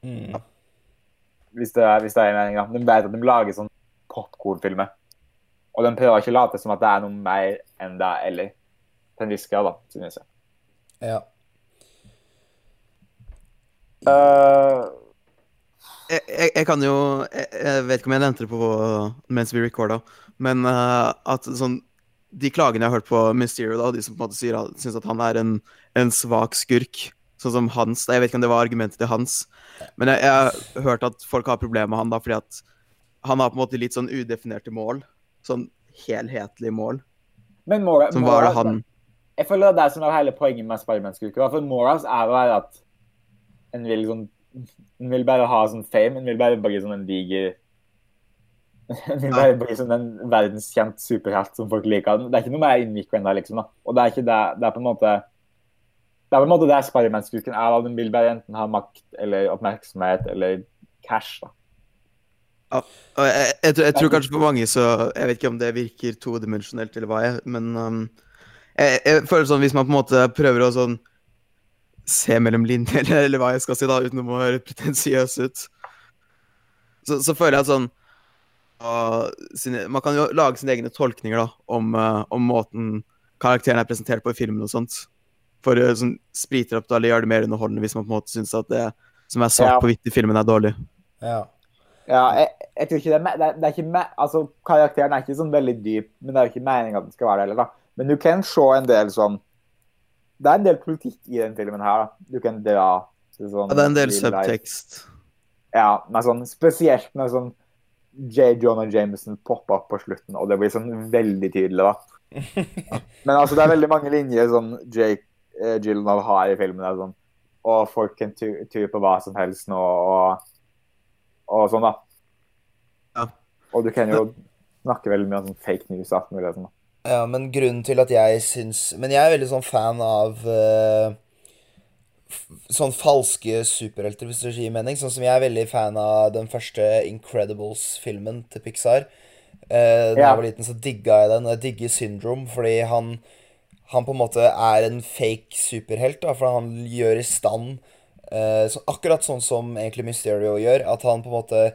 Mm. Hvis det, er- hvis det er en mening, da. De vet at de lager sånn popkornfilmer. Og de prøver ikke å late som at det er noe mer enn det er, eller til en viss grad, da, synes jeg. Ja. Uh, jeg, jeg, jeg kan jo jeg, jeg vet ikke om jeg nevnte det på mens vi recorda, men uh, at sånn De klagene jeg har hørt på Mysterio, da, de som på en måte sier syns at han er en, en svak skurk, sånn som Hans Jeg vet ikke om det var argumentet til Hans, men jeg, jeg har hørt at folk har problemer med han da fordi at han har på en måte litt sånn udefinerte mål. Sånn helhetlige mål. men Mora, Som var det han Jeg føler det er det som er hele poenget med Spiderman-skurker. For Moras er jo at en vil sånn En vil bare ha sånn fame. En vil bare bli sånn en diger En vil bare bli sånn en verdenskjent superhelt som folk liker. Det er ikke noe mer innvikla enn det, liksom. da. Og det er ikke det Det er på en måte Det er på en måte det Spiderman-skurken er. da. Den vil bare enten ha makt eller oppmerksomhet eller cash. da. Og jeg, jeg, jeg tror kanskje for mange så Jeg vet ikke om det virker todimensjonelt eller hva jeg Men um, jeg, jeg føler sånn hvis man på en måte prøver å sånn se mellom linjer, eller, eller hva jeg skal si, da, uten å høre pretensiøs ut, så, så føler jeg at sånn ah, sine, Man kan jo lage sine egne tolkninger da, om, uh, om måten karakteren er presentert på i filmen og sånt. For å sånn, sprite opp det eller gjøre det mer underholdende hvis man på en måte syns at det som er svart Ja. på hvitt i filmen, er dårlig. Ja. Ja, jeg, jeg tror ikke det er, det er, det er ikke altså Karakteren er ikke sånn veldig dyp, men det er jo ikke meningen at den skal være det heller. da. Men du kan se en del sånn Det er en del politikk i den filmen her. da. Du kan dra til sånn Ja, det er en del subtekst. Ja, men sånn, spesielt når sånn J. Jonah Jameson popper opp på slutten, og det blir sånn veldig tydelig, da. Men altså, det er veldig mange linjer sånn Jake eh, Gyllenhaal har i filmen. Sånn, og folk kan ture på hva som helst nå, og, og sånn, da. Ja. Og du kan jo snakke veldig mye om sånn fake news og alt mulig. Sånn. Ja, men grunnen til at jeg syns Men jeg er veldig sånn fan av uh, sånn falske superhelter, hvis du gir mening. Sånn som jeg er veldig fan av den første Incredibles-filmen til Pixar. Uh, da Ja. jeg var liten, så digga jeg den. og Jeg digger Syndrome fordi han Han på en måte er en fake superhelt, da, for han gjør i stand eh, så, Akkurat sånn som egentlig Mysterio gjør, at han på en måte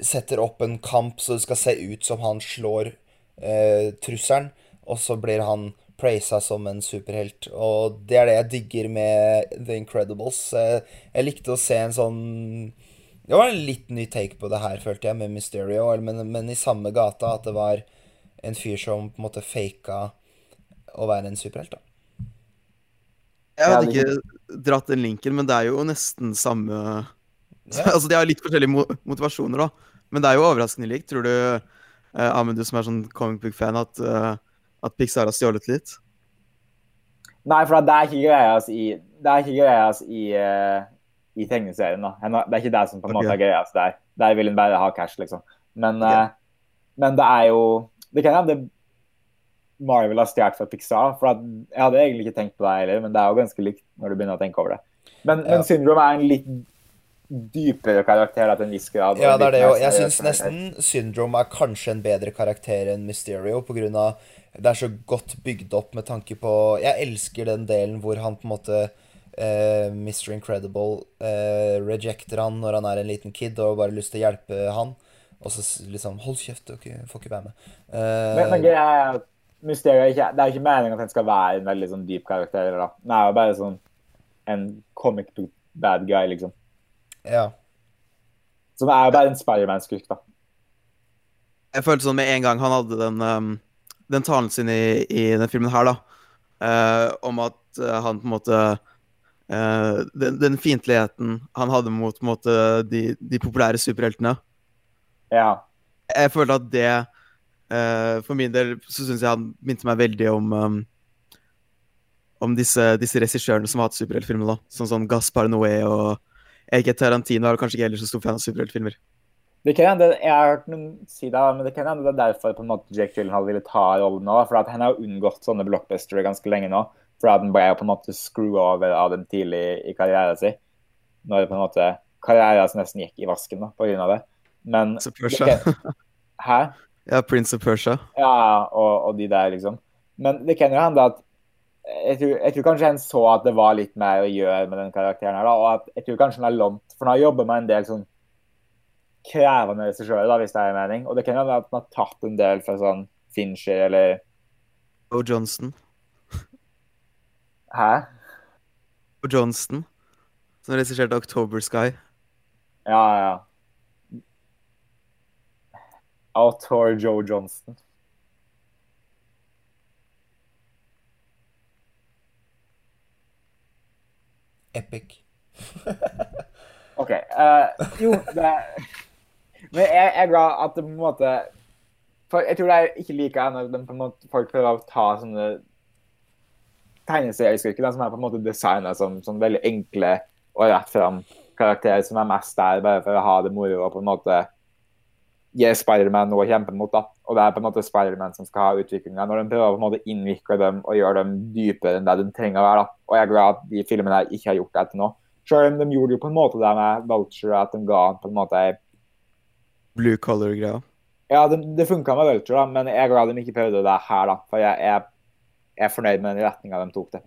setter opp en kamp så det skal se ut som han slår eh, trusselen, og så blir han praisa som en superhelt. Og det er det jeg digger med The Incredibles. Eh, jeg likte å se en sånn Det var en litt ny take på det her, følte jeg, med Mysterio, men, men i samme gata at det var en fyr som på en måte faka å være en superhelt, da. Jeg hadde ikke dratt den linken, men det er jo nesten samme Ja. Altså, de har litt forskjellige mo motivasjoner, da. Men det er jo overraskende likt. Tror du, eh, Amund, du som er sånn comic book-fan, at, uh, at Pixar har stjålet litt? Nei, for det er ikke greia i Det er ikke greia i, uh, i tegneserien. da. Det er ikke det som på en okay. måte er greia der. Der vil hun bare ha cash, liksom. Men, eh, men det er jo Det kan hende Marvel har stjålet fra Pixar. For at, jeg hadde egentlig ikke tenkt på det heller, men det er jo ganske likt når du begynner å tenke over det. Men, Ja. men Syndrome er en litt dypere karakter da, til en viss grad. Ja, det er det jo. Jeg syns nesten Syndrome er kanskje en bedre karakter enn Mysterio, av det er så godt bygd opp med tanke på Jeg elsker den delen hvor han på en måte Uh, Mr. Incredible uh, rejecter han når han er en liten kid og bare har lyst til å hjelpe han. Og så liksom Hold kjeft, dere får ikke være med. Uh, Men, men greia er at Mysterio er ikke, det er ikke meningen at han skal være en veldig sånn dyp karakter. Eller, Da. Han er jo bare sånn en comic book bad guy, liksom. ja. Det er jo bare en Spiderman-skurk, da. Jeg følte sånn med en gang han hadde den, um, den talen sin i, i den filmen her, da, uh, om at uh, han på en måte uh, Den, den fiendtligheten han hadde mot på en måte, de, de populære superheltene Ja. Jeg følte at det eh, For min del så syns jeg han minte meg veldig om um, Om disse, disse regissørene som har hatt superheltfilmer, da. Sånn som Gaspar Noé og Erik Tarantino er kanskje ikke heller så stor fan av superheltfilmer. Det kan hende, Jeg har hørt noen si det, men det kan hende det er derfor på en måte Jake Gyllenhaal ville ta rollen nå. For at han har unngått sånne blockbustere ganske lenge nå. For at han ble på en måte screw over av dem tidlig i karrieren sin. Når på en måte karrieren nesten gikk i vasken da, på grunn av det. Men Så Persia. Hæ? Ja, Prince of Persia. Ja, og, og de der, liksom. Men det kan jo hende at jeg tror, jeg tror kanskje han så at det var litt mer å gjøre med den karakteren her, da, og at jeg tror kanskje han har lånt For han har jobba med en del sånn krevende regissører, da, hvis det er en mening. Og det kan hende at han har tatt en del fra sånn Fincher eller Bo Johnston. Hæ? Bo Johnston. Som regisserte October Sky. Ja, ja. Autor Joe Johnston. Epic. OK. Uh, jo, det Men jeg, jeg er glad at det på en måte for Jeg tror det er ikke like ennå måte, folk prøver å ta sånne tegneserieskurker som er på en måte designa som, som veldig enkle og rett fram karakterer som er mest der bare for å ha det moro og på en måte gi Spiderman noe å kjempe mot. da. Og det er på en måte Spiderman som skal ha utviklinga. Når de prøver å på en måte innvikle dem og gjøre dem dypere enn det de trenger å være. da. Og jeg er glad at de filmene jeg ikke har gjort det til nå. Selv om de gjorde jo på en måte det med Vulture, at de ga han på en måte ei Blue color-greia. Ja, det, det funka med Vulture, da, men jeg er glad de ikke prøvde det her, da. For jeg er, jeg er fornøyd med den retninga de tok det.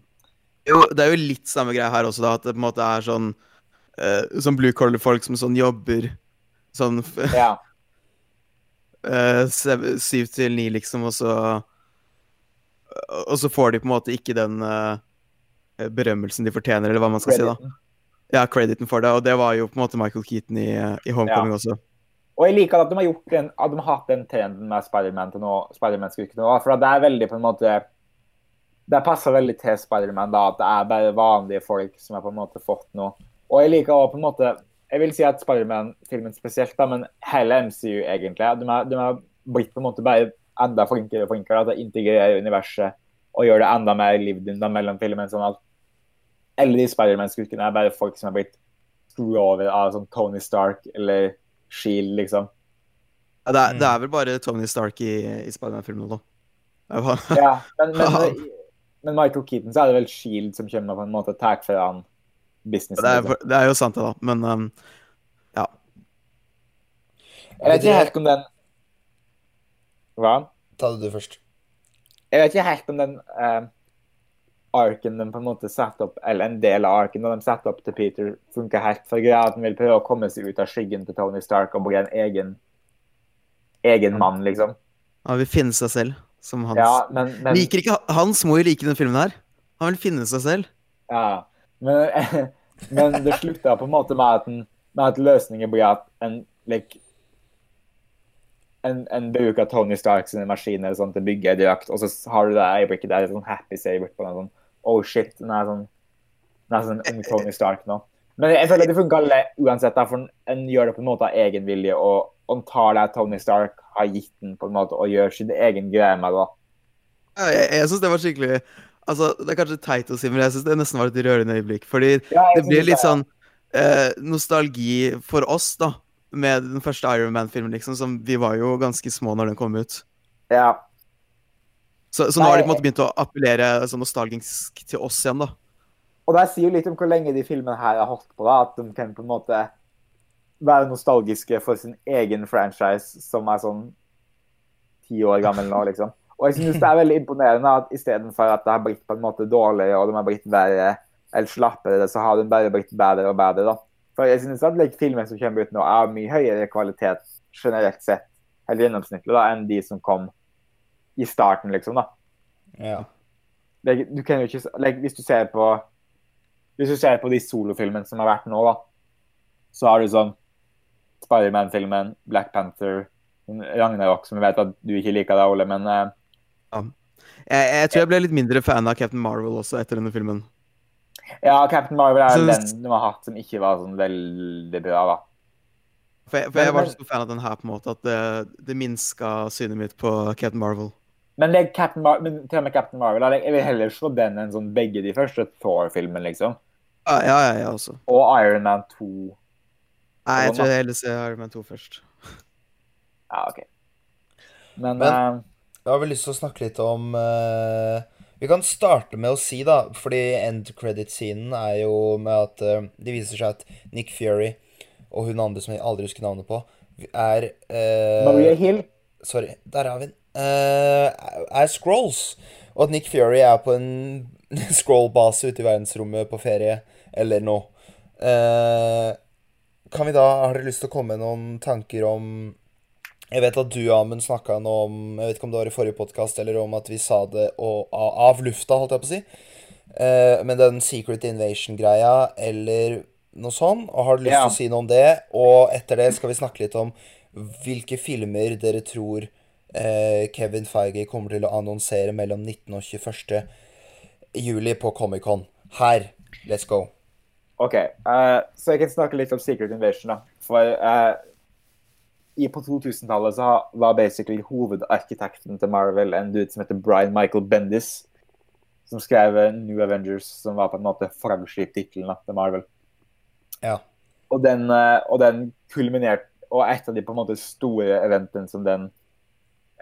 Jo, det er jo litt samme greia her også, da. At det på en måte er sånn uh, Sånn blue color-folk som sånn jobber sånn f- Ja. eh, syv til ni, liksom, og så Og så får de på en måte ikke den uh, berømmelsen de fortjener, eller hva man skal si, da. Ja, crediten for det, og det var jo på en måte Michael Keaton i, i Homecoming også. Og jeg liker at de har gjort den, at de har hatt den trenden med Spiderman til nå, Spiderman-skurken nå. For det er veldig på en måte Det passer veldig til Spiderman da, at det er bare vanlige folk som har på en måte fått noe. Og jeg liker også på en måte Jeg vil si at Spiderman-filmen spesielt, da, men hele MCU egentlig, de har, de har blitt på en måte bare enda flinkere og flinkere til å integrere universet og gjøre det enda mer lived in da, mellom filmen. sånn at alle de Spiderman-skurkene er bare folk som har blitt screwed over av sånn Tony Stark eller Shield, liksom. Ja, det, er, Mm. det er vel bare Tony Stark i, i Spiderman-filmen nå. Det var- Ja, men, men, men Michael Keaton så er det vel Shield som kommer og på en måte tar fra han businessen. Det er, det er jo sant, det, da. Men um, Jeg vet ikke helt om den Hva? Ta det du først. Jeg vet ikke helt om den uh, arken de på en måte satte opp, eller en del av arken de satte opp til Peter, funker helt. For greia at han vil prøve å komme seg ut av skyggen til Tony Stark og bli en egen egen mann, liksom. han vil finne seg selv, som hans Ja, men, men Liker ikke Hans må jo like den filmen her. Han vil finne seg selv. Ja, men, men det slutta på en måte med at en, med at løsningen blir at en like, en, en bruk av Tony Stark sine maskiner sånn, til å bygge en drakt, og så har du det øyeblikket der, sånn happy saver på den sånn Oh shit, den er sånn den er sånn ung Tony Stark nå. Men jeg føler det funker alle uansett, for en gjør det på en måte av egen vilje, og han tar det Tony Stark har gitt den på en måte, og gjør sin egen greie med det. Jeg, jeg syns det var skikkelig Altså, Det er kanskje teit å si, men jeg syns det nesten var et rørende øyeblikk. Fordi Ja, det blir litt sånn eh, nostalgi for oss, da. Med den første Iron Man-filmen, liksom. Som vi var jo ganske små når den kom ut. Ja. Så, så nå har de på en måte begynt å appellere sånn nostalgisk til oss igjen, da. Og det sier jo litt om hvor lenge de filmene her har holdt på, da, at de kan på en måte være nostalgiske for sin egen franchise, som er sånn ti år gammel nå, liksom. Og jeg synes det er veldig imponerende at istedenfor at det har blitt på en måte dårligere, og de har blitt verre eller slappere, så har de bare blitt bedre og bedre, da. For jeg synes at like, filmer som kommer ut nå, er av mye høyere kvalitet generelt sett, eller gjennomsnittlig, da, enn de som kom i starten, liksom, da. Ja. Like, du kan jo ikke, like, hvis du ser på hvis du ser på de solofilmene som har vært nå, da, så har du sånn Spiderman-filmen, Black Panther, Ragnarok, som jeg vet at du ikke liker da, Ole, men eh, Jeg, jeg tror jeg ble litt mindre fan av Captain Marvel også etter denne filmen. ja, Captain Marvel er Så- den du har hatt som ikke var sånn veldig bra, da. For jeg, for jeg var så fan av den her, på en måte, at det, det minska synet mitt på Captain Marvel. Men, like, Captain Mar men til og med Captain Marvel, jeg vil heller slå den enn sånn begge de første Thor-filmene, liksom. Ja, ja, ja, også. Og Iron Man 2. Nei, jeg tror jeg heller ser Iron Man 2 først. Ja, OK. Men, Men- eh, Jeg har vel lyst til å snakke litt om uh, Vi kan starte med å si, da, fordi end credit-scenen er jo med at uh, det viser seg at Nick Fury og hun andre som jeg aldri husker navnet på, er uh, Maria Hill Sorry, der har vi den. Er Scrolls. Og at Nick Fury er på en scroll-base ute i verdensrommet på ferie eller noe. Kan vi da Har dere lyst til å komme med noen tanker om Jeg vet at du, Amund, snakka nå om Jeg vet ikke om det var i forrige podkast eller om at vi sa det og, av, lufta, holdt jeg på å si. Eh, men den Secret Invasion-greia eller noe sånn. Og har du lyst Ja. til å si noe om det? Og etter det skal vi snakke litt om hvilke filmer dere tror eh, Kevin Feige kommer til å annonsere mellom 19. og 21. juli på Comic-Con. Her. Let's go. OK. Uh, så jeg kan snakke litt om Secret Invasion, da. For eh, i på 2000-tallet så var basically hovedarkitekten til Marvel en dude som heter Brian Michael Bendis. Som skrev New Avengers, som var på en måte flaggskiptittelen til Marvel. Ja. Og den, eh, og den kulminerte Og et av de på en måte store eventene som den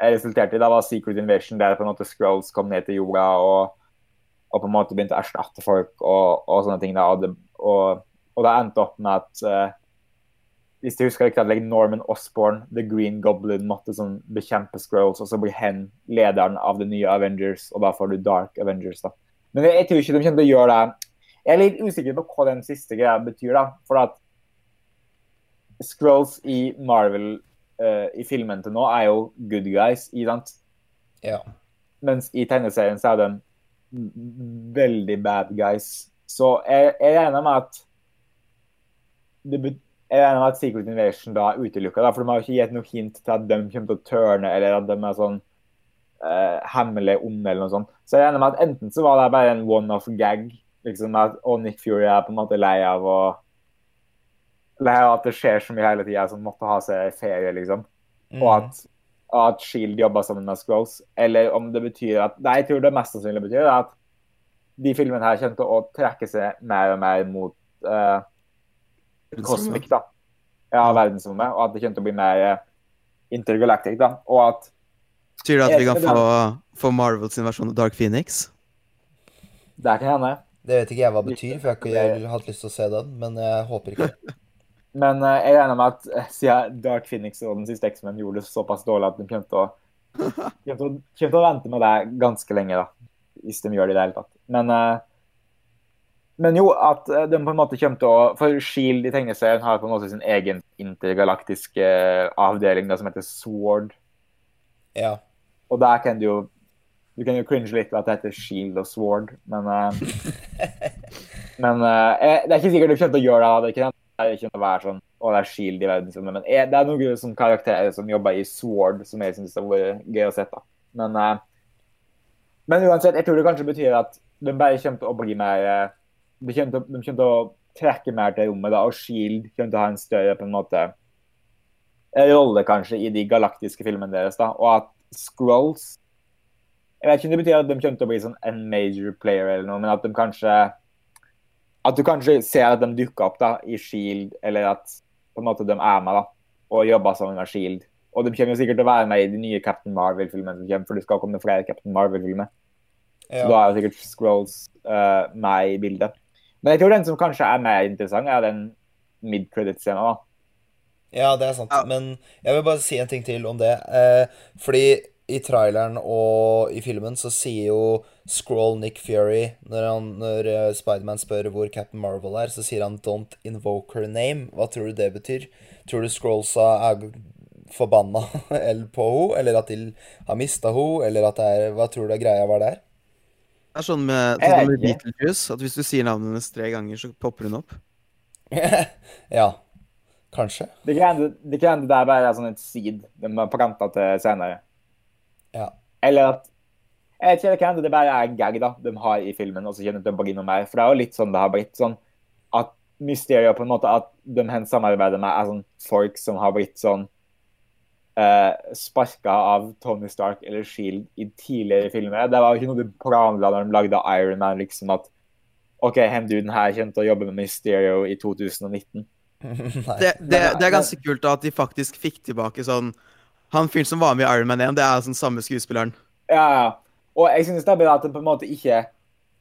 resulterte i, da var Secret Invasion, der på en måte Scrolls kom ned til jorda og, og på en måte begynte å erstatte folk og, og sånne ting. da, Og det, og, og det endte opp med at eh, hvis du husker riktig, at like Norman Osborn, The Green Goblin, måtte sånn bekjempe Scrolls, og så blir hen lederen av det nye Avengers, og da får du Dark Avengers. da. Men jeg, jeg tror ikke de kommer til å gjøre det. Jeg er litt usikker på hva den siste greia betyr, da. For at Scrolls i Marvel uh, i filmen til nå er jo good guys, ikke sant? Ja. Mens i tegneserien så er de veldig bad guys. Så jeg, jeg regner med at det, bet- jeg regner med at Secret Invasion da er utelukka, for de har jo ikke gitt noe hint til at de kommer til å tørne, eller at de er sånn uh, hemmelig onde, eller noe sånt. Så jeg regner med at enten så var det bare en one-off gag, liksom at og Nick Fury er på en måte lei av å lei av at det skjer så mye hele tida, som måtte ha seg ferie, liksom Mm. og at, og at Shield jobber sammen med Scrolls. Eller om det betyr at Nei, jeg tror det mest sannsynlig betyr er at de filmene her kommer til å trekke seg mer og mer mot eh, Cosmic, da. Ja, verdensrommet. Og at det kommer til å bli mer eh, intergalactic, da. Og at Betyr det at vi kan få, få Marvel sin versjon av Dark Phoenix? det er ikke hende. Det vet ikke jeg hva det betyr, for jeg har ikke hatt lyst til å se den. Men jeg håper ikke. Men eh, jeg regner med at eh, siden Dark Phoenix og den siste X-Men gjorde det såpass dårlig at de kommer til å, kommer til å, kommer til å vente med det ganske lenge, da. Hvis de gjør det i det hele tatt. Men, eh, men jo, at eh, de på en måte kommer til å For Shield i tegneserien har på en måte sin egen intergalaktiske eh, avdeling da, som heter Sword. Ja. Og der kan du jo Du kan jo cringe litt ved at det heter Shield og Sword, men uh, Men uh, det er ikke sikkert du kommer til å gjøre det. det er ikke det. å være sånn Å, det er Shield i verden. Men det er noen sånne karakterer som jobber i Sword, som jeg syns har vært gøy å se. da. Men, uh, men uansett, jeg tror det kanskje betyr at de bare kommer til å bli mer De kommer til, de kommer til å trekke mer til rommet, da, og Shield kommer til å ha en større på en måte rolle kanskje i de galaktiske filmene deres. da, Og at Scrolls Jeg vet ikke om det betyr at de kommer til å bli sånn en major player, eller noe, men at de kanskje At du kanskje ser at de dukker opp da, i Shield, eller at på en måte de er med da, og jobber sammen med Shield. Og de kommer jo sikkert til å være med i de nye Captain Marvel-filmene som kommer, for det skal komme flere Captain Marvel-filmer. Så da er jo sikkert Scrolls uh, med i bildet. Men jeg tror den som kanskje er mer interessant, er den mid-credit-scenen. da. Ja, det er sant. Men jeg vil bare si en ting til om det. Eh, fordi i traileren og i filmen så sier jo Scroll Nick Fury Når, han, når eh, Spiderman spør hvor Captain Marvel er, så sier han 'Don't invoke her name'. Hva tror du det betyr? Tror du Scrollsa er forbanna på henne, eller at de har mista henne, eller at det er Hva tror du er greia var der? Det er sånn med, sånn med. Beetlejuice at hvis du sier navnet hennes tre ganger, så popper hun opp. ja. Kanskje. Det kan hende det er bare sånn et seed de har planta til senere. Ja. Eller at Jeg vet ikke, det kan hende det bare er en gag da, de har i filmen, og så kjenner de å noe mer. For det er jo litt sånn det har blitt. sånn At mysteriet på en måte at de hen samarbeider med, er sånn folk som har blitt sånn eh, sparka av Tony Stark eller Shield i tidligere filmer. Det var jo ikke noe de planla da de lagde Iron Man, liksom at OK, hen duden her kommer til å jobbe med Mysterio i 2019. Det, det, det er ganske kult da at de faktisk fikk tilbake sånn Han fyren som var med i Iron Man 1, det er sånn samme skuespilleren. Ja, ja. Og jeg synes det er bra at de på en måte ikke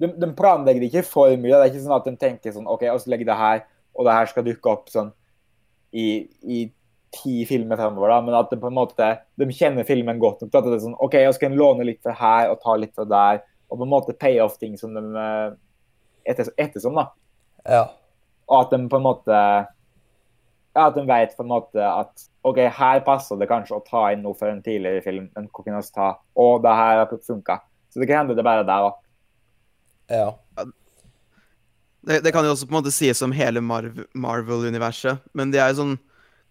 de, de planlegger det ikke for mye. Det er ikke sånn at de tenker sånn OK, og så legger det her, og det her skal dukke opp sånn i, i ti filmer fremover, da. Men at de på en måte de kjenner filmen godt nok at det er sånn OK, jeg skal låne litt fra her og ta litt fra der, og på en måte pay off ting som de eh, etter, ettersom, da. Ja. Og at de på en måte Ja, at de vet på en måte at OK, her passer det kanskje å ta inn noe fra en tidligere film, kan vi ta? Og det her har funka. Så det kan hende det er bare der, da. Ja. Det, det kan jo også på en måte sies om hele Marv Marvel-universet, men de er jo sånn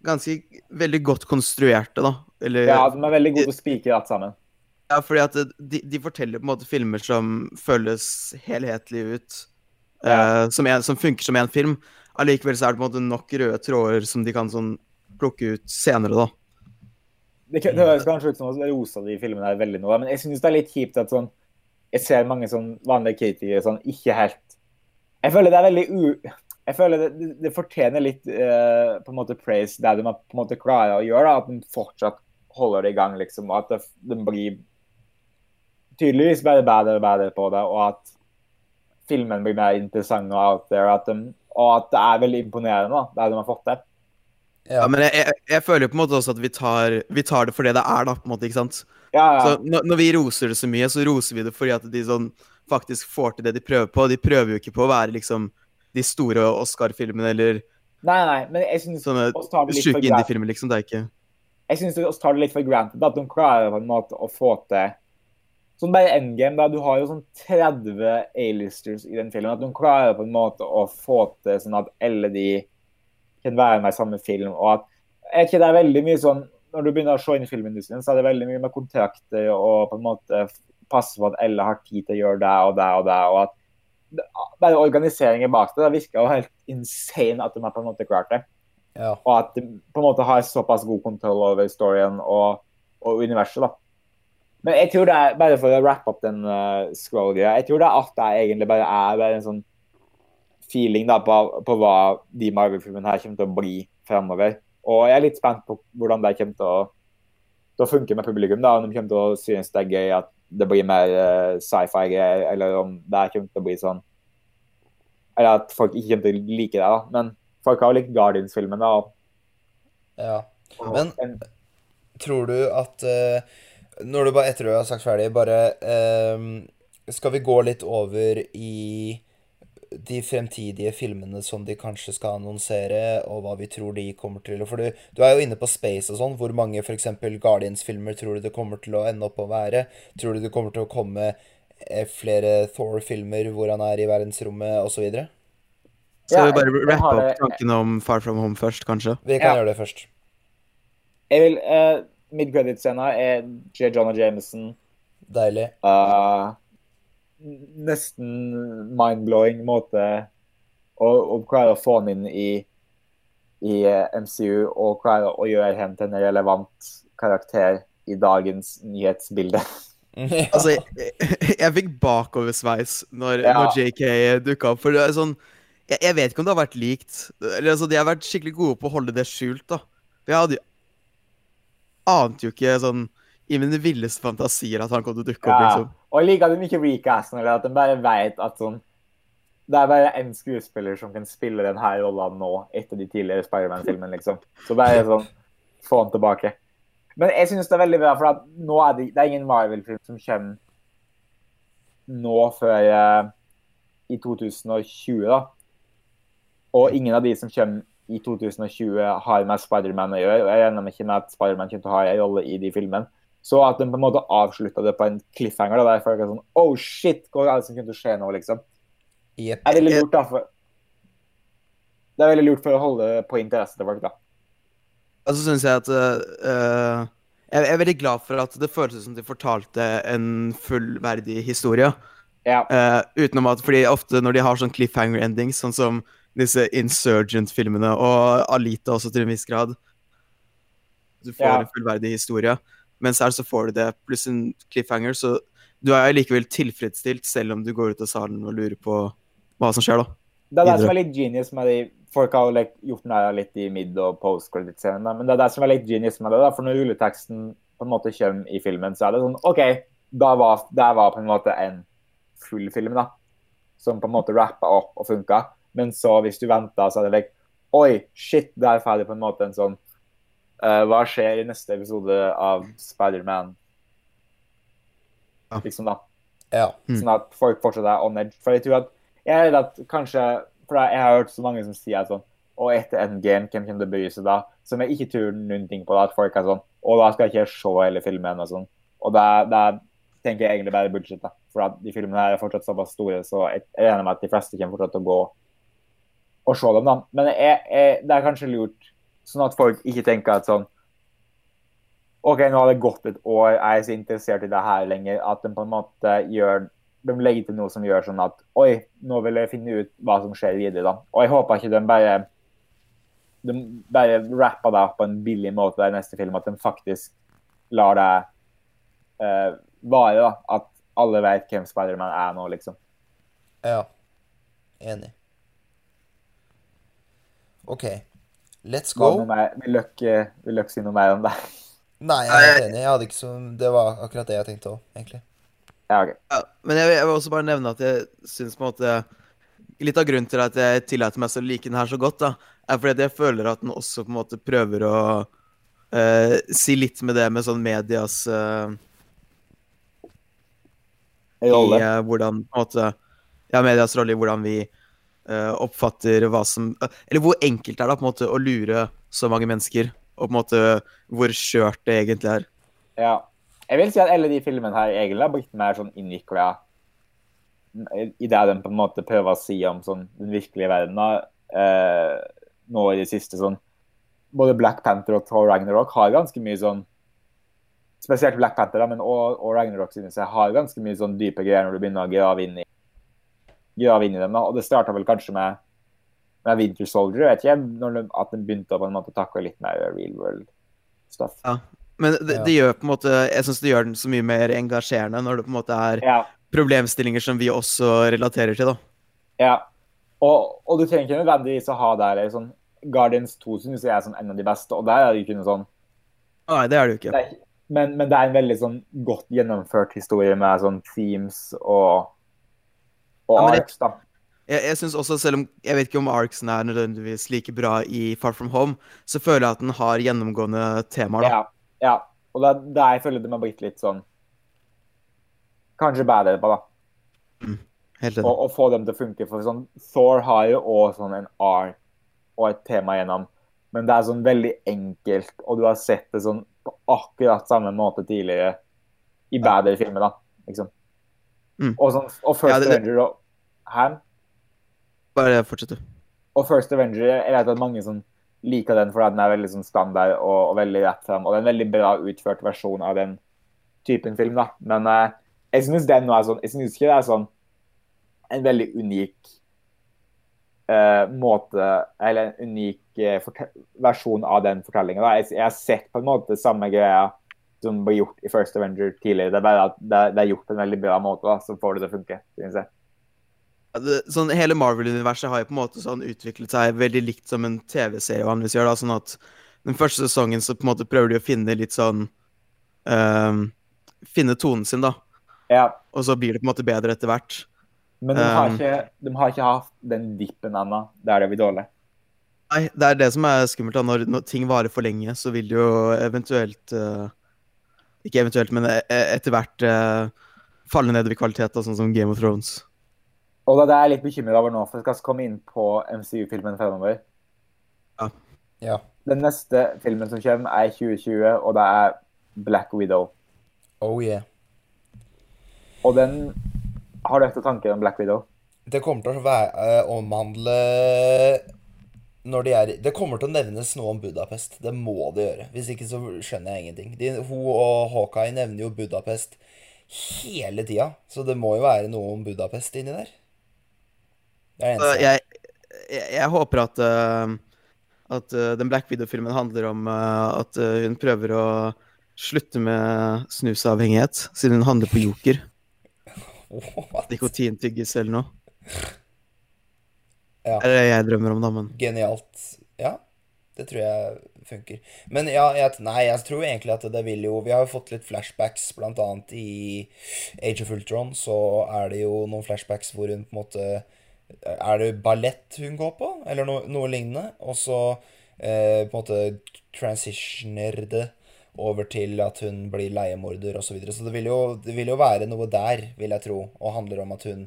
ganske veldig godt konstruerte, da. Eller Ja, de er veldig gode til å spikre alt sammen. Ja, fordi at de, de forteller på en måte filmer som føles helhetlig ut. eh, som, en, som funker som én film. Allikevel så er det på en måte nok røde tråder som de kan sånn plukke ut senere, da. Det, det høres kanskje ut som at rosa de filmene er veldig noe, men jeg synes det er litt kjipt at sånn Jeg ser mange sånn vanlige kritikere sånn ikke helt Jeg føler det er veldig u... Jeg føler det, det, det fortjener litt eh, på en måte praise det de har på en måte klarer å gjøre, da, at de fortsatt holder det i gang, liksom, og at det, de blir tydeligvis bare bedre og bedre på det, og at filmen blir mer interessant og out there, at de, og at det er veldig imponerende, da, det de har fått til. Ja, men jeg, jeg, jeg føler på en måte også at vi tar, vi tar det for det det er, da, på en måte, ikke sant? Ja, ja. Så når, når vi roser det så mye, så roser vi det fordi at de sånn faktisk får til det de prøver på. De prøver jo ikke på å være liksom de store Oscar-filmene eller Nei, nei, men jeg synes sånne sjuke indie-filmer, liksom. Det er ikke jeg syns vi tar det litt for granted at de klarer på en måte å få til Sånn bare Endgame, da. Du har jo sånn 30 A-listers i den filmen. At de klarer på en måte å få til sånn at alle de kan være med i samme film. Og at jeg ikke, det er veldig mye sånn Når du begynner å se inn i filmindustrien, så er det veldig mye med kontrakter og på en måte passe på at alle har tid til å gjøre det og det og det. og at bare organiseringen bak det, det virker jo helt insane at de har på en måte klart det Ja. og at de på en måte har såpass god kontroll over storyen og, og universet. da. Men jeg tror det er, bare for å wrap up den uh, scroll-greia, jeg tror det er alt det egentlig bare er bare en sånn feeling da, på, på hva de Marvel-filmene her kommer til å bli fremover. Og jeg er litt spent på hvordan det kommer til å, til å funke med publikum. da, Om de kommer til å synes det er gøy at det blir mer uh, sci-fi-greier, eller om det kommer til å bli sånn Eller at folk ikke kommer til å like det. da, Men folk har jo likt Guardians-filmen. da, ja. Men- en, Tror du at uh, Når du bare etter du har sagt ferdig, bare uh, Skal vi gå litt over i de fremtidige filmene som de kanskje skal annonsere, og hva vi tror de kommer til For du, du er jo inne på space og sånn. Hvor mange f.eks. Guardians-filmer tror du det kommer til å ende opp å være? Tror du det kommer til å komme eh, flere Thor-filmer hvor han er i verdensrommet, osv.? Skal Ja, vi bare rappe opp tanken om Far From Home først, kanskje? Vi kan Ja. gjøre det først. Jeg vil uh, Mid-credit-scena er J. Jonah Jameson. Deilig. Uh, nesten mind-blowing måte å, å klare å få han inn i, i eh, MCU og klare å gjøre ham til en relevant karakter i dagens nyhetsbilde. Ja. Altså, jeg, jeg, jeg fikk bakoversveis når, Ja. når JK dukka opp. For det er sånn jeg, jeg vet ikke om det har vært likt. Eller, altså, de har vært skikkelig gode på å holde det skjult, da. For jeg hadde jo Ante jo ikke sånn i mine villeste fantasier at han kom til å dukke opp, Ja. liksom. Og jeg liker at de ikke recaster eller at de bare vet at sånn Det er bare én skuespiller som kan spille denne rolla rollen nå, etter de tidligere Spiderman-filmene, liksom. Så bare sånn Få han tilbake. Men jeg synes det er veldig bra, for at nå er det, det er ingen Marvel-film som kommer nå før uh, i 2020, da. Og ingen av de som kommer i 2020, har med Spiderman å gjøre. Og jeg regner ikke med at Spiderman kommer til å ha en rolle i de filmene. Så at de på en måte avslutta det på en cliffhanger, da, der folk er sånn Oh shit, hva er det som kunne skje nå, liksom? Yep. Det er veldig lurt, da. For... Det er veldig lurt for å holde på interesse til folk, da. Og så syns jeg at uh, Jeg er veldig glad for at det føltes som de fortalte en fullverdig historie. Ja. Uh, utenom at, fordi ofte når de har sånn cliffhanger endings, sånn som disse Insurgent-filmene, og Alita også til en viss grad Du får Ja. en fullverdig historie, mens her så får du det pluss en cliffhanger, så du er likevel tilfredsstilt selv om du går ut av salen og lurer på hva som skjer, da. Det er det som er litt genius med de Folk har jo like, gjort narr av litt i mid- og post-credit-scenen, men det er det som er litt genius med det. da, For når rulleteksten på en måte kommer i filmen, så er det sånn OK, da var, det var på en måte en full film, da. Som på en måte rappa opp og funka. Men så, hvis du venter, så er det like Oi, shit, der er ferdig på en måte en sånn eh, Hva skjer i neste episode av Spiderman? Ja. Liksom, da. Ja. Mm. Sånn at folk fortsatt er on edge. For jeg tror at jeg er redd at kanskje For jeg har hørt så mange som sier sånn Og etter endgame, hvem kommer til å bry seg da? Som jeg ikke tror noen ting på. da, At folk er sånn Og da skal jeg ikke se hele filmen og sånn. Og da, da er- tenker jeg egentlig bare bullshit. da. For at de filmene her er fortsatt såpass store, så jeg regner med at de fleste kommer fortsatt til å gå og se dem. da. Men jeg, jeg, det er kanskje lurt, sånn at folk ikke tenker at sånn OK, nå har det gått et år, jeg er så interessert i det her lenger. At de på en måte gjør De legger til noe som gjør sånn at Oi, nå vil jeg finne ut hva som skjer videre, da. Og jeg håper ikke de bare De bare rapper det opp på en billig måte i neste film. At de faktisk lar det eh, vare, da. At alle vet hvem Spiderman er nå, liksom. Ja. Enig. OK. Let's go. Vil Løkk si noe mer om det? Nei, jeg er helt enig. Jeg hadde ikke så Det var akkurat det jeg tenkte òg, egentlig. Ja, OK. Ja, men jeg, vil- jeg vil også bare nevne at jeg syns på en måte Litt av grunnen til at jeg tillater meg å like den her så godt, da, er fordi at jeg føler at den også på en måte prøver å uh, si litt med det med sånn medias uh, i eh, hvordan på en måte Ja, medias rolle i hvordan vi oppfatter hva som Eller hvor enkelt er det på en måte å lure så mange mennesker, og på en måte hvor skjørt det egentlig er. Ja. Jeg vil si at alle de filmene her egentlig har blitt mer sånn innvikla i det de på en måte prøver å si om sånn, den virkelige verden. Eh, nå i det siste sånn Både Black Panther og Thor Ragnarok har ganske mye sånn Spesielt Black Panther, da, men og, og Ragnarok synes jeg har ganske mye sånn dype greier når du begynner å grave inn i grave inn i dem. da, Og det starta vel kanskje med, med Winter Soldier, vet ikke, når de, at den begynte å på en måte takle litt mer real world stuff. Men det, det gjør på en måte Jeg syns det gjør den så mye mer engasjerende når det på en måte er Ja. problemstillinger som vi også relaterer til, da. Ja. Og, og du trenger ikke nødvendigvis å ha der sånn Guardians 2 synes jeg er sånn en av de beste, og der er det ikke noe sånn Nei, det er det jo det er, ikke- men, men det er en veldig sånn godt gjennomført historie med sånn themes og og Ja, men arcs, da. Jeg, jeg synes også, selv om Jeg vet ikke om Arxen er nødvendigvis like bra i Far From Home, så føler jeg at den har gjennomgående temaer, da. Ja. ja. Og det er der jeg føler de har blitt litt sånn Kanskje bedre på, da. Helt enig. Og, og få dem til å funke. For sånn, Thor har jo òg sånn en arc og et tema gjennom, men det er sånn veldig enkelt, og du har sett det sånn på akkurat samme måte tidligere i bedre filmer, da. Liksom. Mm. Og, sånn, og First Ja, det- det- Avenger og Ham. Bare fortsett, du. Og First Avenger jeg vet at mange som liker den fordi den er veldig sånn standard og, og veldig rett fram. Og det er en veldig bra utført versjon av den typen film. da. Men eh, jeg syns den nå er sånn, jeg synes ikke det er sånn en veldig unik eh, måte Eller en unik eh, versjon av den fortellinga. Jeg, jeg har sett på en måte samme greia som ble gjort i First Avenger tidligere. Det er bare det, det er gjort på en veldig bra måte, da, så får det til å funke. synes jeg. Ja, det, sånn, hele Marvel-universet har jo på en måte sånn utviklet seg veldig likt som en TV-serie vanligvis gjør. da, sånn at Den første sesongen så på en måte prøver de å finne litt sånn um, Finne tonen sin, da. Ja, Og så blir det på en måte bedre etter hvert. Men de har, Um, ikke, de har ikke hatt den dippen ennå. er det vi dårlig. Nei, det er det som er skummelt. da, Når, når ting varer for lenge, så vil det jo eventuelt eh, Ikke eventuelt, men e- e- etter hvert uh, falle nedover i kvalitet, sånn som Game of Thrones. Og det er det jeg er litt bekymret over nå, for jeg skal komme inn på MCU-filmen fremover. Ja. Den neste filmen som kommer, er 2020, og det er Black Widow. Oh yeah. Og den Har du etter tanker om Black Widow? Det kommer til å være, uh, omhandle når de er Det kommer til å nevnes noe om Budapest. Det må det gjøre. Hvis ikke så skjønner jeg ingenting. De, hun og Hawkeye nevner jo Budapest hele tida, så det må jo være noe om Budapest inni der. Det er det eneste. jeg, jeg, jeg håper at, uh, at uh, den Black Widow-filmen handler om uh, at hun prøver å slutte med snusavhengighet, siden hun handler på Joker. Nikotintyggis eller noe. Ja. Det er det jeg drømmer om, da, men Genialt. Ja, det tror jeg funker. Men ja, jeg, nei, jeg tror egentlig at det vil jo Vi har jo fått litt flashbacks, blant annet i Age of Ultron, så er det jo noen flashbacks hvor hun på en måte Er det ballett hun går på, eller noe, noe lignende? Og så eh, på en måte transitioner det over til at hun blir leiemorder osv. Så, videre. så det vil, jo, det vil jo være noe der, vil jeg tro, og handler om at hun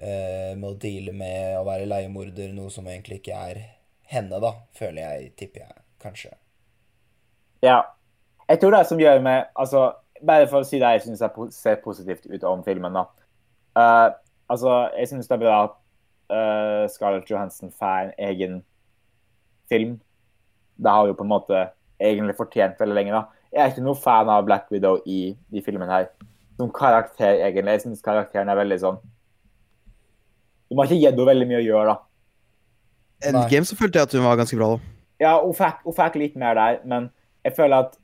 eh, må deale med å være leiemorder, noe som egentlig ikke er henne, da, føler jeg, tipper jeg, kanskje. Ja. Jeg tror det som gjør meg altså, Bare for å si det jeg syns ser positivt ut om filmen, da. Uh, altså, jeg syns det er bra at uh, Scarlett Johansson får en egen film. Det har jo på en måte egentlig fortjent veldig lenge, da. Jeg er ikke noe fan av Black Widow i de filmene her. Som karakter, egentlig. Jeg syns karakteren er veldig sånn Du har ikke gitt henne veldig mye å gjøre, da. Endgame så følte jeg at hun var ganske bra, da. Ja, hun fikk, hun fikk litt mer der, men jeg føler at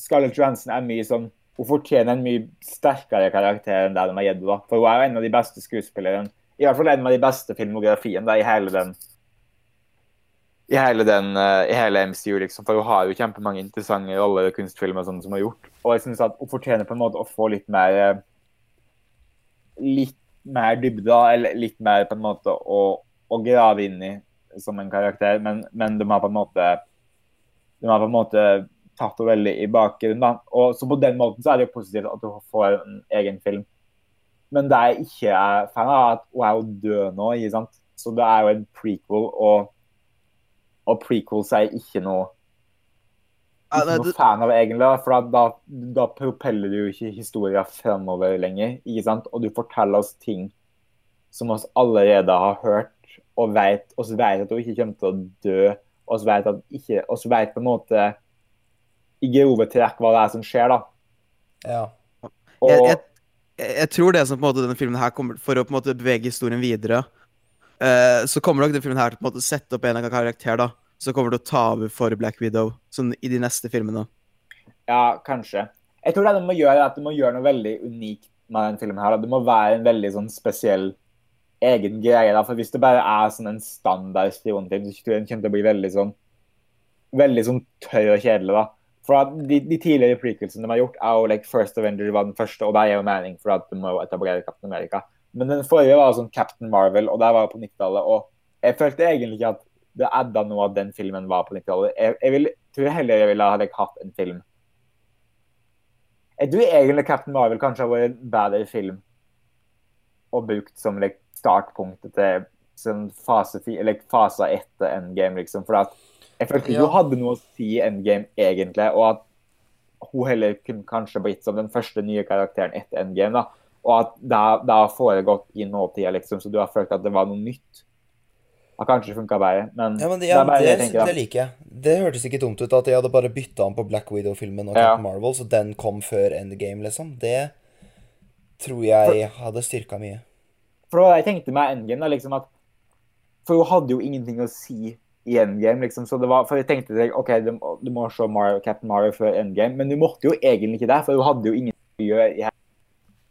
Scarlett Johansson er mye sånn Hun fortjener en mye sterkere karakter enn det de har gitt henne. da. For hun er jo en av de beste skuespillerne. I hvert fall en av de beste filmografiene da, i hele den i hele, den, uh, i hele MCU, liksom. For hun har jo kjempemange interessante roller og kunstfilmer sånn som hun har gjort. Og jeg synes at hun fortjener på en måte å få litt mer uh, Litt mer dybde, eller litt mer på en måte å, å grave inn i som en karakter, men, men de har på en måte de har på en måte tatt henne veldig i bakgrunnen. Og Så på den måten så er det jo positivt at hun får en egen film. Men det jeg ikke er fan av, er at hun er jo død nå, ikke sant. Så det er jo en prequel, og, og prequels er ikke noe ikke noe fan av egentlig, for da, da, propeller du jo ikke historien fremover lenger. ikke sant? Og du forteller oss ting som oss allerede har hørt og vet, og så vet at hun ikke kommer til å dø. Og så vet, at ikke, vet på en måte i grove trekk hva det er som skjer, da. Ja. Og, jeg, jeg, jeg tror det som på en måte denne filmen her kommer For å på en måte bevege historien videre, uh, så kommer nok denne filmen her til på en måte sette opp en eller annen karakter da som kommer til å ta over for Black Widow sånn i de neste filmene. Ja, kanskje. Jeg tror det de må gjøre, at de må gjøre noe veldig unikt med denne filmen. her. Det må være en veldig sånn spesiell egen greie. da, for Hvis det bare er sånn en standard spionfilm, så tror jeg den kommer til å bli veldig sånn veldig sånn tørr og kjedelig. da. For de, de tidligere prequelsene de har gjort, er jo like First Avenger var den første, og det er jo mening for at du må etablere Captain America. Men den forrige var sånn Captain Marvel, og der var jo på 90-tallet. Og jeg følte egentlig ikke at det adda noe av den filmen var på 90-tallet. Jeg, jeg vil, tror heller jeg ville ha like, hatt en film Jeg tror egentlig Captain Marvel kanskje har vært en bedre film og brukt som like, startpunktet til som fase eller fase etter Endgame, liksom. For at jeg følte ikke Ja. hun hadde noe å si i Endgame, egentlig. Og at hun heller kunne kanskje blitt som den første nye karakteren etter Endgame. da. Og at det, det har foregått i nåtida, liksom, så du har følt at det var noe nytt. Har kanskje funka bedre. Men, Ja, men det, det ja, det det, jeg tenker. det liker jeg. Det hørtes ikke dumt ut at de hadde bare bytta om på Black Widow-filmen og Ja. Captain Marvel, så den kom før Endgame, liksom. Det tror jeg hadde styrka mye. For det det jeg tenkte med Endgame, da, liksom at For hun hadde jo ingenting å si i Endgame, liksom. Så det var, for jeg tenkte deg, OK, du, du må se Mario, Captain Marvel før Endgame, men du måtte jo egentlig ikke det, for hun hadde jo ingenting å gjøre i her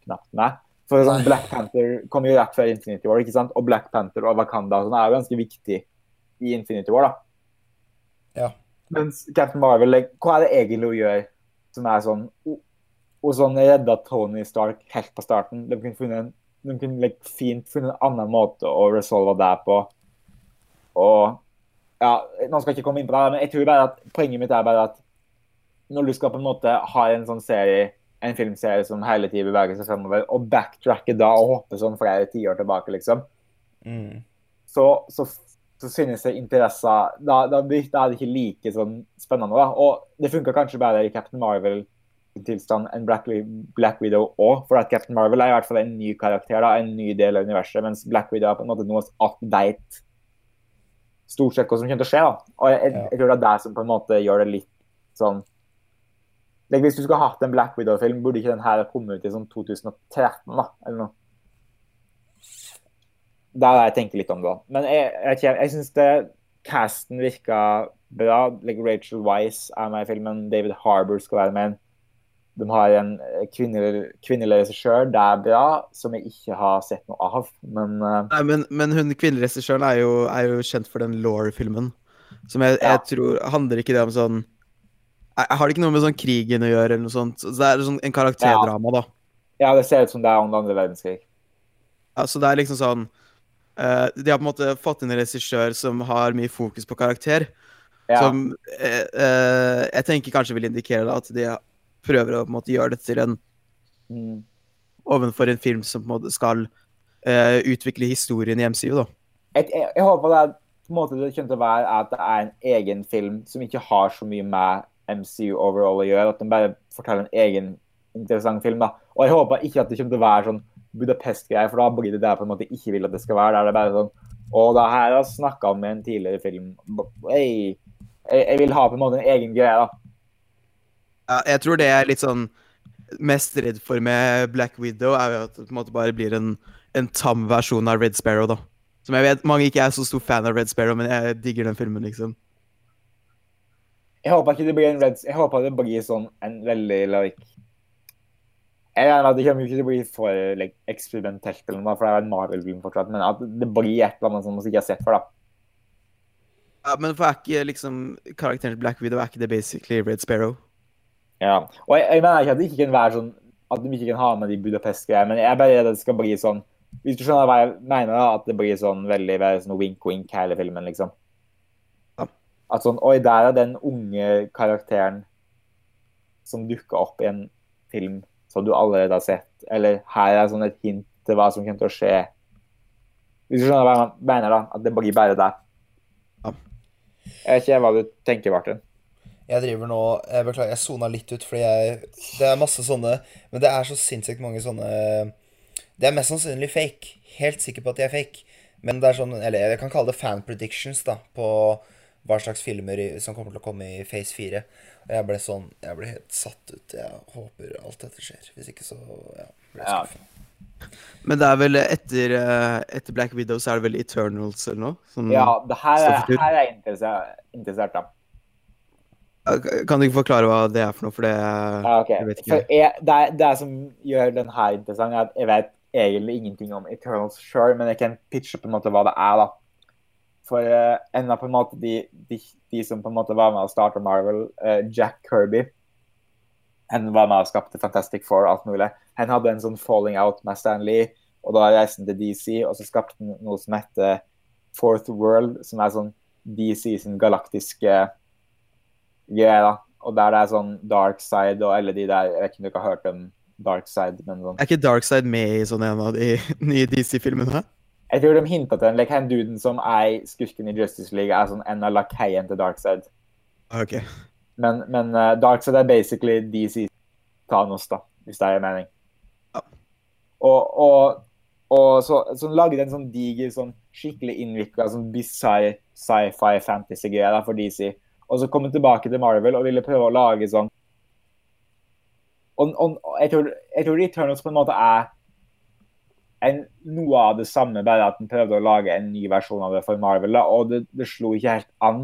knappene. For sånn, Black Panther kom jo rett før Infinity War, ikke sant? Og Black Panther og Wakanda og sånn er jo ganske viktig i Infinity War, da. Ja. Mens Captain Marvel, hva er det egentlig hun gjør som er sånn Hun sånn redda Tony Stark helt på starten. De kunne funnet en de kunne like, fint funnet en annen måte å resolve det på. Og ja, Nå skal jeg ikke komme inn på det, men jeg tror bare at poenget mitt er bare at når du skal på en måte ha en sånn serie, en filmserie som hele tiden beveger seg fremover, og backtracke da og hoppe sånn flere tiår tilbake, liksom, Mm. så, så, så synes jeg interesser da, da, da er det ikke like sånn spennende. da, Og det funka kanskje bedre i Captain Marvel tilstand enn Black, Black Widow òg. For at Captain Marvel er i hvert fall en ny karakter, da, en ny del av universet, mens Black Widow er på en måte noe at veit stort sett hva som kommer til å skje. da. Og jeg, jeg, jeg tror det er det som på en måte gjør det litt sånn like, Hvis du skulle hatt en Black Widow-film, burde ikke den her ha kommet ut i sånn 2013, da, eller noe. Det er det jeg tenker litt om, da. Men jeg, jeg, jeg, syns casten virka bra. Like Rachel Weisz er med i filmen. David Harbour skal være med. De har en kvinnelig, kvinnelig regissør. Det er bra, som jeg ikke har sett noe av. Men uh... Nei, men, men hun kvinnelige regissøren er, er jo kjent for den Law-filmen. Som jeg, Ja. jeg tror Handler ikke det om sånn Har det ikke noe med sånn krigen å gjøre, eller noe sånt? Så det er sånn en karakterdrama, da. ja, det ser ut som det er under andre verdenskrig. Ja, så det er liksom sånn uh, De har på en måte fått inn en regissør som har mye fokus på karakter. Ja. Som uh, uh, jeg tenker kanskje vil indikere da, at de prøver å på en måte gjøre dette til en Mm. ovenfor en film som på en måte skal eh, utvikle historien i MCU, da. jeg, jeg, jeg håper det er på en måte det kommer til å være at det er en egen film som ikke har så mye med MCU overall å gjøre. At de bare forteller en egen interessant film. da. Og jeg håper ikke at det kommer til å være sånn Budapest-greier, for da blir det der på en måte ikke vil at det skal være. Der det er bare sånn det her har jeg snakka om en tidligere film. Hey. Jeg, jeg vil ha på en måte en egen greie, da. Ja, jeg tror det jeg er litt sånn mest redd for med Black Widow, er jo at det på en måte bare blir en, en tam versjon av Red Sparrow, da. Som jeg vet mange ikke er så stor fan av Red Sparrow, men jeg digger den filmen, liksom. Jeg håper ikke det blir en Red Jeg håper det blir sånn en veldig like Jeg regner med at det kommer ikke til å bli for like, eksperimentelt, eller noe, for det er en Marvel-film fortsatt, men at det blir et eller annet som vi ikke har sett før. da. Ja, men for er ikke liksom karakteren til Black Widow, er ikke det basically Red Sparrow? Ja. Og jeg, jeg mener ikke at det ikke kan være sånn at de ikke kan ha med de Budapest-greiene, men jeg er bare redd at det skal bli sånn Hvis du skjønner hva jeg mener, da, at det blir sånn veldig, veldig sånn wink-wink hele filmen, liksom. At sånn Oi, der er den unge karakteren som dukker opp i en film som du allerede har sett. Eller her er sånn et hint til hva som kommer til å skje. Hvis du skjønner hva jeg mener, da. At det blir bare der. Ja. Jeg vet ikke hva du tenker, Martin. Jeg driver nå Jeg beklager, jeg sona litt ut, fordi jeg Det er masse sånne Men det er så sinnssykt mange sånne Det er mest sannsynlig fake. Helt sikker på at de er fake. Men det er sånn Eller jeg kan kalle det fan predictions, da, på hva slags filmer som kommer til å komme i Phase 4. Og jeg ble sånn Jeg ble helt satt ut. Jeg håper alt dette skjer. Hvis ikke, så ja, blir jeg Ja. skuffa. Men det er vel etter, eh, etter Black Widow så er det vel Eternals eller noe? Som, Ja, det her er, her er jeg interessert, interessert da. Kan du ikke forklare hva det er for noe? For det Ja, okay. Jeg vet ikke. For jeg, det, er- det som gjør den her interessant, er at jeg vet egentlig ingenting om Eternals sjøl, men jeg kan pitche på en måte hva det er, da. For uh, en av på en måte de, de, de som på en måte var med å starte Marvel, uh, Jack Kirby Han var med og skapte Fantastic Four og alt mulig. Han hadde en sånn falling out med Stan Lee, og da reiste han til DC, og så skapte han noe som heter Fourth World, som er sånn DC sin galaktiske greie, da. Og der det er sånn Dark Side og alle de der Jeg vet ikke om dere har hørt om Dark Side, men sånn Er ikke Darkside med i sånn en av de nye DC-filmene? Jeg tror de hinta til den. Like, han duden som er skurken i Justice League, er sånn en av lakeien til Darkseid. Okay. Ok. Men, men uh, Darkseid er basically DC Thanos, da, hvis det er mening. Ja. Og, og Og så, så lagde de en sånn diger, sånn skikkelig innvikla, sånn bizarre sci-fi fantasy-greie for DC. Og så kom de tilbake til Marvel og ville prøve å lage sånn og, og jeg, tror, jeg tror Eternals på en måte er en, noe av det samme, bare at den prøvde å lage en ny versjon av det for Marvel. Og det, det slo ikke helt an.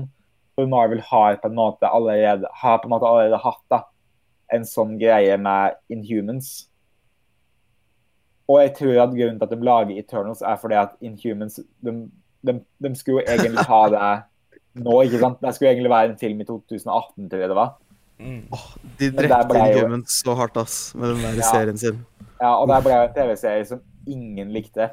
For Marvel har på en måte allerede, har på en måte allerede hatt da, en sånn greie med Inhumans. Og jeg tror at grunnen til at de lager Eternals, er fordi at Inhumans de, de, de skulle jo egentlig ha det nå, ikke sant? Det skulle egentlig være en film i 2018, tror jeg det var. Åh, de drepte Inhumans jo- så hardt, ass, med den der Ja. serien sin. Ja, og det ble jo en TV-serie som ingen likte.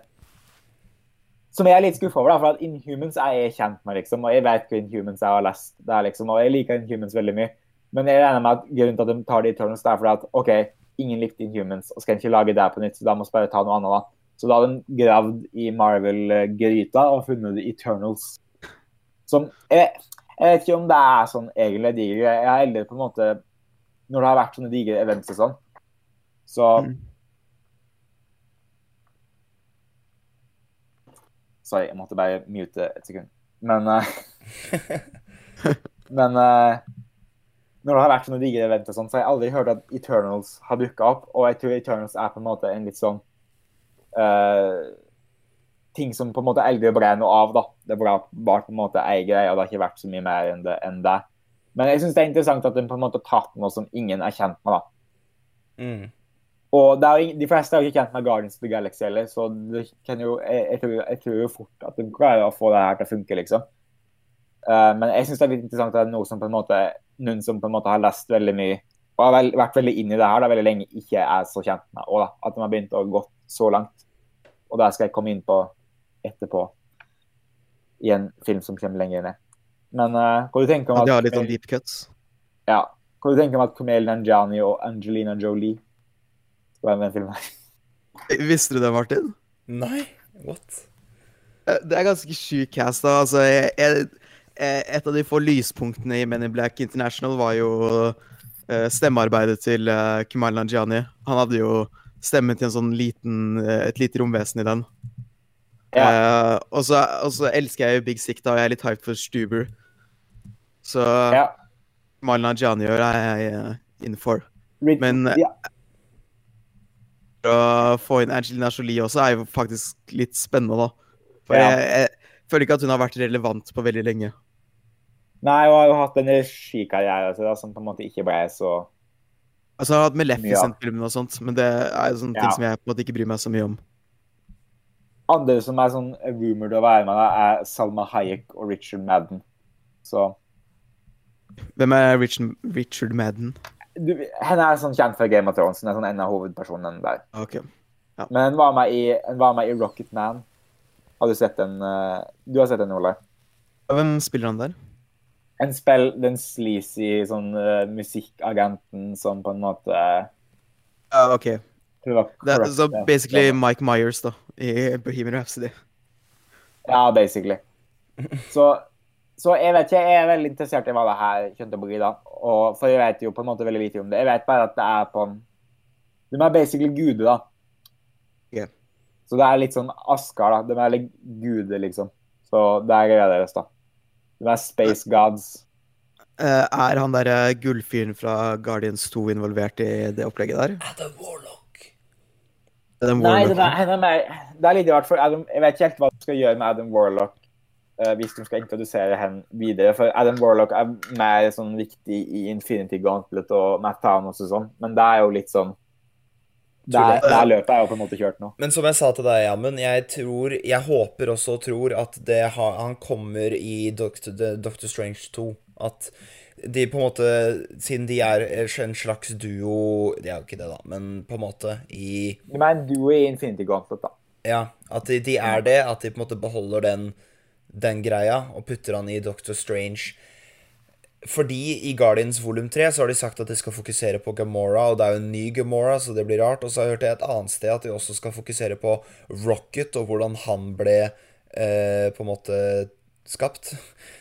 Som jeg er litt skuffa over, da, for at Inhumans er jeg kjent med, liksom. Og jeg vet hva Inhumans er og har lest det, liksom. Og jeg liker Inhumans veldig mye. Men jeg regner med at grunnen til at de tar det i Eternals, det er fordi at OK, ingen likte Inhumans, og skal ikke lage det på nytt, så da må vi bare ta noe annet, da. Så da har de gravd i Marvel-gryta og funnet The Eternals. Som jeg, jeg vet ikke om det er sånn egentlig diger. Jeg er eldre på en måte Når det har vært sånne digre events og sånn, så Mm. Sorry, jeg måtte bare mute et sekund. Men uh, Men uh, når det har vært sånne digre event og sånn, så har jeg aldri hørt at Eternals har dukka opp. Og jeg tror Eternals er på en måte en litt sånn uh, Ting som på en måte aldri ble noe av, da. Det ble bare på en måte ei greie, og det har ikke vært så mye mer enn det. Enn det. Men jeg syns det er interessant at de på en måte har tatt noe som ingen er kjent med, da. Mm. Og er de fleste er jo ikke kjent med Guardians of the Galaxy heller, så det kan jo, jeg, jeg, tror, jeg tror jo fort at de klarer å få det her til å funke, liksom. Uh, men jeg syns det er litt interessant at noe som på en måte, noen som på en måte har lest veldig mye og har vel, vært veldig inn i det her da, veldig lenge, ikke er så kjent med. Og da, at de har begynt å gå så langt. Og det skal jeg komme inn på etterpå i en film som kommer lenger ned. Men uh, hva du tenker om Ja, at de har litt sånn deep cuts. ja, hva du tenker om at Kumail Nanjiani og Angelina Jolie skal være med den filmen? her? Visste du det, Martin? Nei, what? Eh, Det er ganske sjuk cast, da. Altså, jeg, jeg, eh, et av de få lyspunktene i Men in Black International var jo eh, stemmearbeidet til Kumal Kumail Nanjiani. Han hadde jo stemmen til en sånn liten, et lite romvesen i den. Eh, og, så, og så elsker jeg jo Big Sick, da, og jeg er litt hyped for Stuber. Så Ja. Kumail Nanjiani gjør jeg uh, in for. Men- ja, Å få inn Angelina Jolie også er jo faktisk litt spennende, da. For Ja. jeg, jeg føler ikke at hun har vært relevant på veldig lenge. Nei, hun har jo hatt en regikarriere altså, da, som på en måte ikke ble så Altså, jeg har hatt Maleficent-filmen og sånt, men det er sånne Ja. ting som jeg på en måte ikke bryr meg så mye om. Andre som er sånn rumored å være med, er Salma Hayek og Richard Madden. Så Hvem er Richard, Richard Madden? Du, Henne er sånn kjent fra Game of Thrones. Hun er sånn en av hovedpersonene der. Ok. Men hun var med i, hun var med i Rocket Man. Har du sett den? eh, Du har sett den, Ole? Hvem spiller han der? En spill, den sleazy sånn uh, musikkagenten som på en måte uh, ok. Det er, så basically Mike Myers, da, i Bohemian Rhapsody. Ja, basically. Så, så jeg vet ikke, jeg er veldig interessert i hva det her kommer til å bli, da. Og, for jeg vet jo på en måte veldig lite om det. Jeg vet bare at det er på De er basically gude, da. Yeah. Så det er litt sånn Askar, da. De er litt gude, liksom. Så det er greia deres, da. De er space gods. Uh, er han der eh, gullfyren fra Guardians 2 involvert i det opplegget der? Adam Warlock. Den Nei, det er, er det er litt rart, for Adam, jeg vet ikke helt hva du skal gjøre med Adam Warlock hvis de skal introdusere henne videre. For Adam Warlock er mer sånn viktig i Infinity Gauntlet og Matt Town og sånn, men det er jo litt sånn Det er- det er løpet er jo på en måte kjørt nå. Men som jeg sa til deg, Jammen, jeg tror Jeg håper også og tror at det han kommer i Doctor, Doctor Strange 2. At de på en måte Siden de er en slags duo De er jo ikke det, da, men på en måte i Du mener duo i Infinity Gauntlet, da. Ja, at de, de er det. At de på en måte beholder den, den greia og putter han i Doctor Strange. Fordi i Guardians volum 3 så har de sagt at de skal fokusere på Gamora, og det er jo en ny Gamora, så det blir rart. Og så har jeg hørt det et annet sted at de også skal fokusere på Rocket, og hvordan han ble eh, på en måte skapt.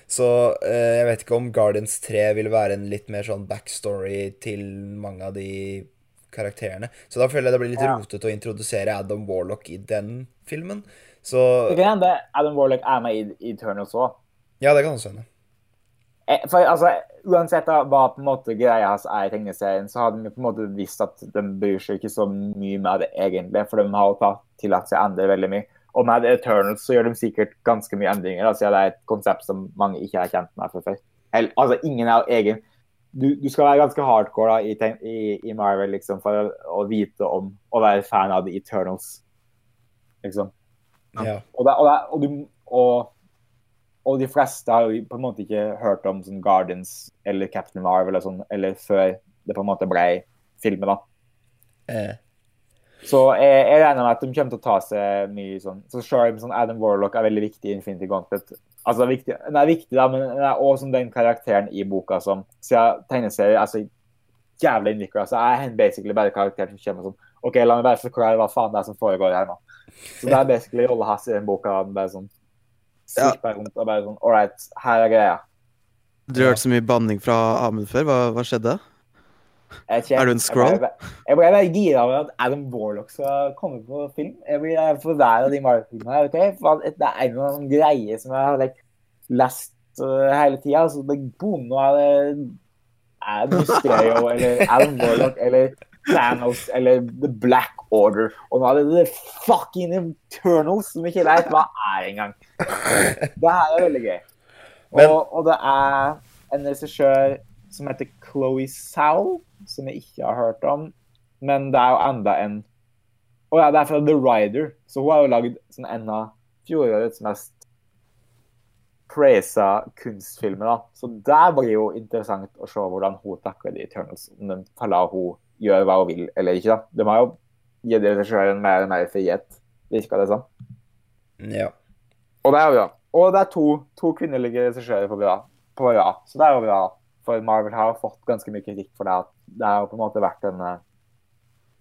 Så eh, jeg vet ikke om Guardians 3 vil være en litt mer sånn backstory til mange av de karakterene. Så da føler jeg det blir litt Ja. rotete å introdusere Adam Warlock i den filmen. Så Det kan hende Adam Warlock er med i Eternals òg. ja, det kan også hende. Eh, For altså, Uansett da, hva på en måte greia hans er i tegneserien, så har de på en måte visst at de bryr seg ikke så mye med det egentlig, for de har tatt tillatt seg å endre veldig mye. Og med Eternals så gjør de sikkert ganske mye endringer, siden altså, det er et konsept som mange ikke er kjent med fra før. Eller, altså, ingen er egen du, du skal være ganske hardcore da, i, i, i Marvel liksom, for å, å vite om å være fan av The Eternals. Liksom. Ja. Og, det, og, det, og, du, og, og de fleste har jo på en måte ikke hørt om sånn Guardians eller Captain Marvel eller sånn, eller før det på en måte ble filmet, da. Eh, Så jeg, jeg regner med at de kommer til å ta seg mye sånn Så selv sånn Adam Warlock er veldig viktig i Infinity Gauntlet. Altså, det er viktig, den er viktig, da, men den er også som den karakteren i boka som Siden tegneserier er så jævlig innvikla, så er han basically bare karakteren som kommer sånn OK, la meg bare forklare hva faen det er som foregår her nå. Så det er basically rolla hass i den boka. Bare sånn Ja. Rundt og bare sånn All right, her er greia. Du har hørt så mye banning fra Amund før. Hva, hva skjedde? Ikke. Er du en scroll? Jeg ble, veldig gira over at Adam Warlock skal komme på film. Jeg blir for hver av de Marvel-filmene her. Okay? For Det er en eller annen greie som jeg har like, lest uh, hele tida. Så det, boom, nå er det er det Mysterio eller Adam Warlock eller Thanos eller The Black Order. Og nå er det The fucking Eternals, som ikke veit hva er engang. Det her er veldig gøy. Og, og det er en regissør som heter Chloé Sal, som jeg ikke har hørt om. Men det er jo enda en Å ja, det er fra The Rider. Så hun har jo lagd sånn en av fjorårets mest praisa kunstfilmer. da. Så der blir jo interessant å se hvordan hun takler de Eternals. Om de kaller hun gjøre hva hun vil eller ikke. da. De har jo gitt regissøren mer og mer frihet, virker det som. ja. Og det er jo bra. Og det er to, to kvinnelige regissører på. På bra. Så det er jo bra. For Marvel har fått ganske mye kritikk for det. at Det har jo på en måte vært en, eh,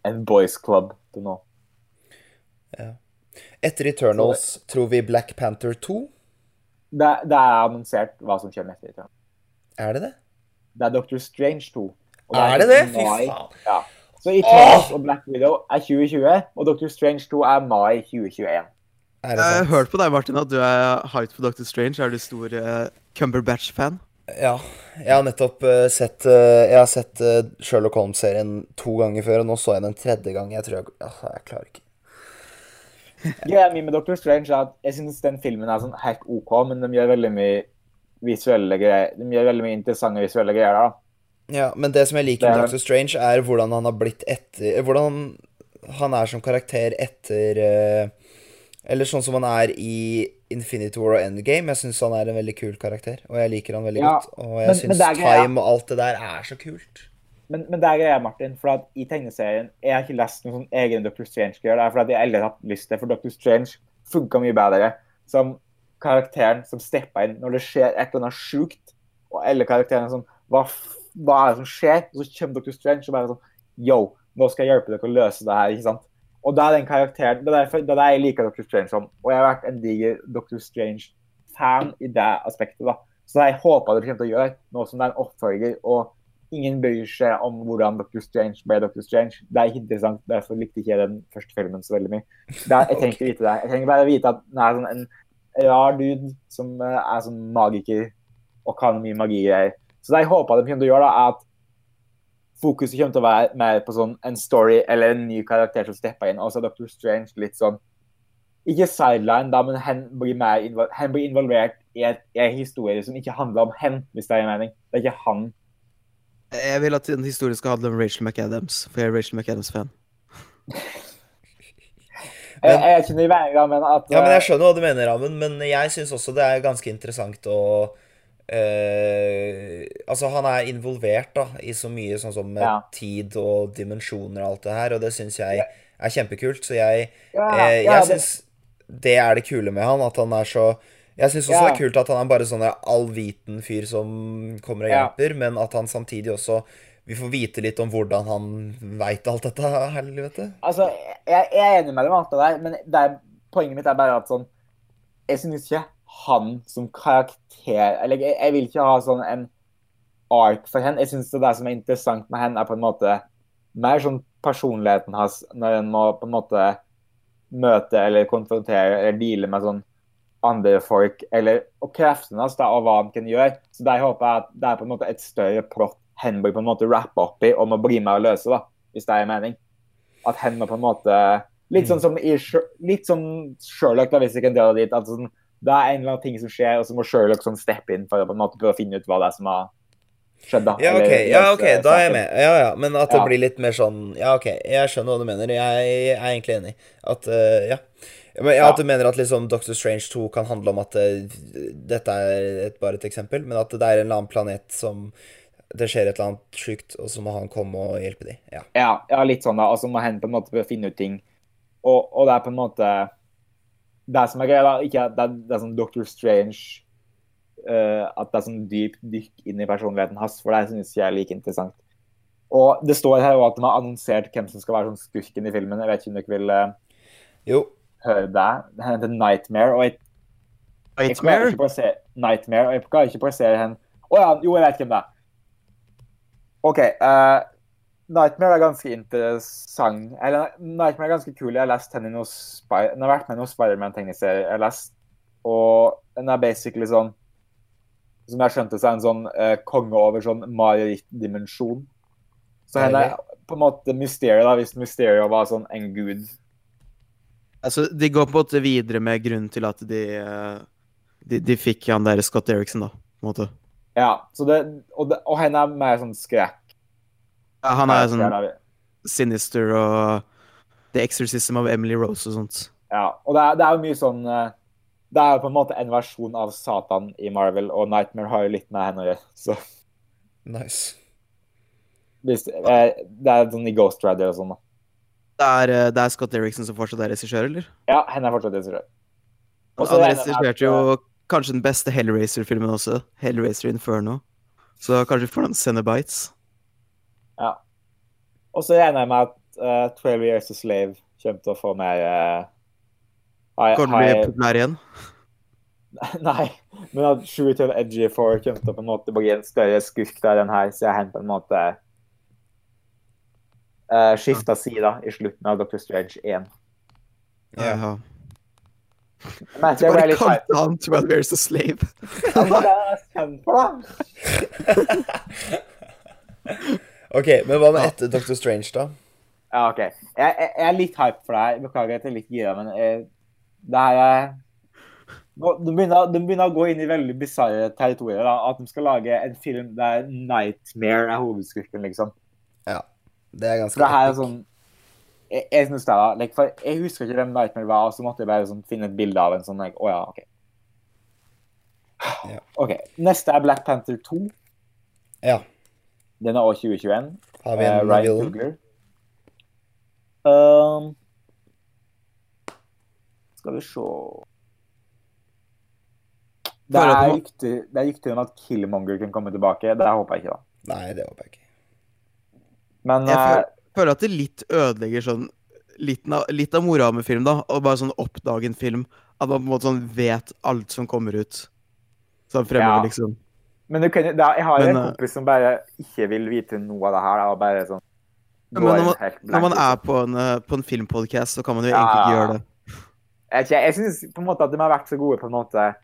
en boys club til nå. Etter Eternals tror vi Black Panther 2. Det, det er annonsert hva som kommer etter. Eternals. Er det det? Det er Doctor Strange 2. Og Er det det? Fy faen. Ja. Så Eternals og Black Widow er 2020, og Doctor Strange 2 er mai 2021. Er Jeg har hørt på deg, Martin, at du er hyped på Doctor Strange. Er du stor uh, Cumberbatch-fan? Ja. Jeg har nettopp uh, sett uh, Jeg har sett Sherlock Holmes-serien to ganger før, og nå så jeg den tredje gang. Jeg tror jeg altså, Jeg klarer ikke. Greia mi med Doctor Strange er at jeg syns den filmen er sånn helt OK, men de gjør veldig mye visuelle greier. De gjør veldig mye interessante visuelle greier. da. Ja, men det som jeg liker med Doctor Strange, er hvordan han har blitt etter Hvordan han er som karakter etter eh, Eller sånn som han er i Infinity War og Endgame. Jeg syns han er en veldig kul karakter, og jeg liker han veldig Ja, godt. Og jeg syns Time og alt det der er så kult. Men, men det er greia, Martin, for at i tegneserien Jeg har ikke lest noen sånn egen Doctor Strange-greier. Det er fordi jeg aldri har hatt lyst til For Doctor Strange funka mye bedre som karakteren som steppa inn når det skjer et eller annet sjukt. Og alle karakterene sånn hva, hva er det som skjer? Og så kommer Dr. Strange og bare sånn Yo, nå skal jeg hjelpe dere å løse det her. ikke sant? Og da er den karakteren, Det er derfor det er jeg liker Dr. Strange som. Og jeg har vært en diger Dr. Strange-fan i det aspektet. da. Så jeg håper det kommer til å gjøre, nå som det er en oppfølger. og Ingen bryr seg om hvordan Dr. Strange ble Dr. Strange. Det er ikke interessant, derfor likte ikke jeg den første filmen så veldig mye. Jeg trenger ikke vite det. Jeg trenger bare vite at den er sånn en rar dude som eh, er sånn magiker og kan mye magigreier. Så det jeg håper de kommer til å gjøre, da, er at fokuset kommer til å være mer på sånn en story eller en ny karakter som stepper inn. Og så er Dr. Strange litt sånn Ikke sideline, da, men hen blir, mer invol hen blir involvert i, en historie som ikke handler om hen, hvis det er en mening. Det er ikke han. Jeg vil at den historien skal handle om Rachel McAdams, for jeg er Rachel McAdams-fan. Jeg, jeg er ikke i veien, men at Ja, men jeg eh, skjønner hva du mener, Amund, men jeg syns også det er ganske interessant å eh, Altså, han er involvert da, i så mye sånn som med Ja. tid og dimensjoner og alt det her, og det syns jeg er kjempekult. Så jeg, ja, eh, jeg syns det er det kule med han, at han er så Jeg syns også det er kult at han er bare sånn allviten fyr som kommer og hjelper, men at han samtidig også Vi får vite litt om hvordan han veit alt dette, helvete. Altså, jeg, jeg er enig med deg med alt det der, men det er, poenget mitt er bare at sånn Jeg syns ikke han som karakter Eller jeg, jeg vil ikke ha sånn en ark for henne. Jeg syns det der som er interessant med henne, er på en måte mer sånn personligheten hans når en må på en måte møte eller konfrontere eller deale med sånn andre folk, eller og kreftene hans da, og hva han kan gjøre. Så der håper jeg at det er på en måte et større plott hen bør på en måte rappe opp i og må bli med og løse, da, hvis det er mening. At hen må på en måte Litt sånn som i litt sånn Sherlock, da, hvis vi kan dra det dit. at sånn, Det er en eller annen ting som skjer, og så må Sherlock sånn steppe inn for å på en måte prøve å finne ut hva det er som har skjedd. da. Ja, eller ok, ja, okay. ok, da er jeg med. Ja, ja, Men at det Ja. blir litt mer sånn Ja, ok, jeg skjønner hva du mener. Jeg er egentlig enig. At uh, Ja. Men, ja. At du mener at liksom Doctor Strange 2 kan handle om at uh, dette er et, bare et eksempel, men at det er en eller annen planet som Det skjer et eller annet sjukt, og så må han komme og hjelpe dem. Ja. Ja, ja, litt sånn da. Og så må hen på en måte finne ut ting. Og, og det er på en måte Det som er greia, da, ikke at det det er sånn Doctor Strange uh, At det er sånn dyp dykk inn i personligheten hans, for det syns jeg er like interessant. Og det står her også at de har annonsert hvem som skal være sånn skurken i filmen. Jeg vet ikke om dere vil uh, Jo. høre det. Den heter Nightmare. Og jeg, jeg Nightmare? å plassere Nightmare, og jeg klarer ikke plassere henne Å ja, jo, jeg vet hvem det er. OK. eh, Nightmare er ganske interessant. Eller Nightmare er ganske kul. Jeg har lest henne i noe Spy Den har vært med i noen Spiderman-tegneserier jeg har lest. Og den er basically sånn Som jeg skjønte, så er en sånn eh, konge over sånn marerittdimensjon. Så henne er på en måte Mysterio, da, hvis Mysterio var sånn en gud. Altså, de går på en måte videre med grunnen til at de eh, De, de fikk han der Scott Eriksen, da. På en måte. Ja, så det, og, det, og henne er mer sånn skrekk. Ja, han er sånn Sinister og The Exorcism of Emily Rose og sånt. Ja, og det er, det er jo mye sånn eh, Det er jo på en måte en versjon av Satan i Marvel, og Nightmare har jo litt med henne å gjøre. Så Nice. hvis, eh, det er sånn i Ghost Rider og sånn, da. Det er, eh, det er Scott Eriksen som fortsatt er regissør, eller? Ja, henne er fortsatt regissør. Han, han regisserte jo kanskje den beste Hellraiser-filmen også. Hellraiser Inferno. Så kanskje vi får noen Cenobites. Ja. Og så regner jeg med at uh, 12 Years a Slave kommer til å få mer uh, Kommer til å bli populær igjen. Nei, men at True to Edgy 4 kommer til å på en måte bli en større skurk der enn her, så jeg har på en måte uh, skifta side i slutten av Doctor Strange 1. Ja. Jaha. Men Du jeg bare kalte han 12 Years a Slave. Ja, men det er jeg kjent for, da. Ok, men hva med etter Doctor Strange, da? Ja, OK. Jeg, jeg, jeg er litt hype for deg. Beklager at jeg er litt gira, men jeg, det her er de begynner, de begynner å gå inn i veldig bisarre territorier. da, At de skal lage en film der Nightmare er hovedskurken, liksom. Ja. Det er ganske det her er sånn Jeg, jeg synes det er, like, jeg husker ikke hvem Nightmare var, og så måtte jeg bare sånn, finne et bilde av en sånn like, Å ja, OK. Ja. OK. Neste er Black Panther 2. Ja. Den er også 2021. Har vi en en Ryan? Coogler. Um, skal vi se Det er du det er rykter om at Killmonger kan komme tilbake. Det håper jeg ikke, da. Nei, det håper jeg ikke. Men Jeg eh, føler, føler at det litt ødelegger sånn litt av, litt av moroa med film, da. Og bare sånn oppdage en film. At man på en måte sånn vet alt som kommer ut. Sånn fremover, Ja. liksom. Men du kan, er, jeg har Men, en eh, kompis som bare ikke vil vite noe av det her. Da, og bare sånn Men når man- Når man er på en, eh, på en filmpodcast, så kan man jo Ja, egentlig ikke gjøre det. Jeg, jeg syns på en måte at de har vært så gode på en måte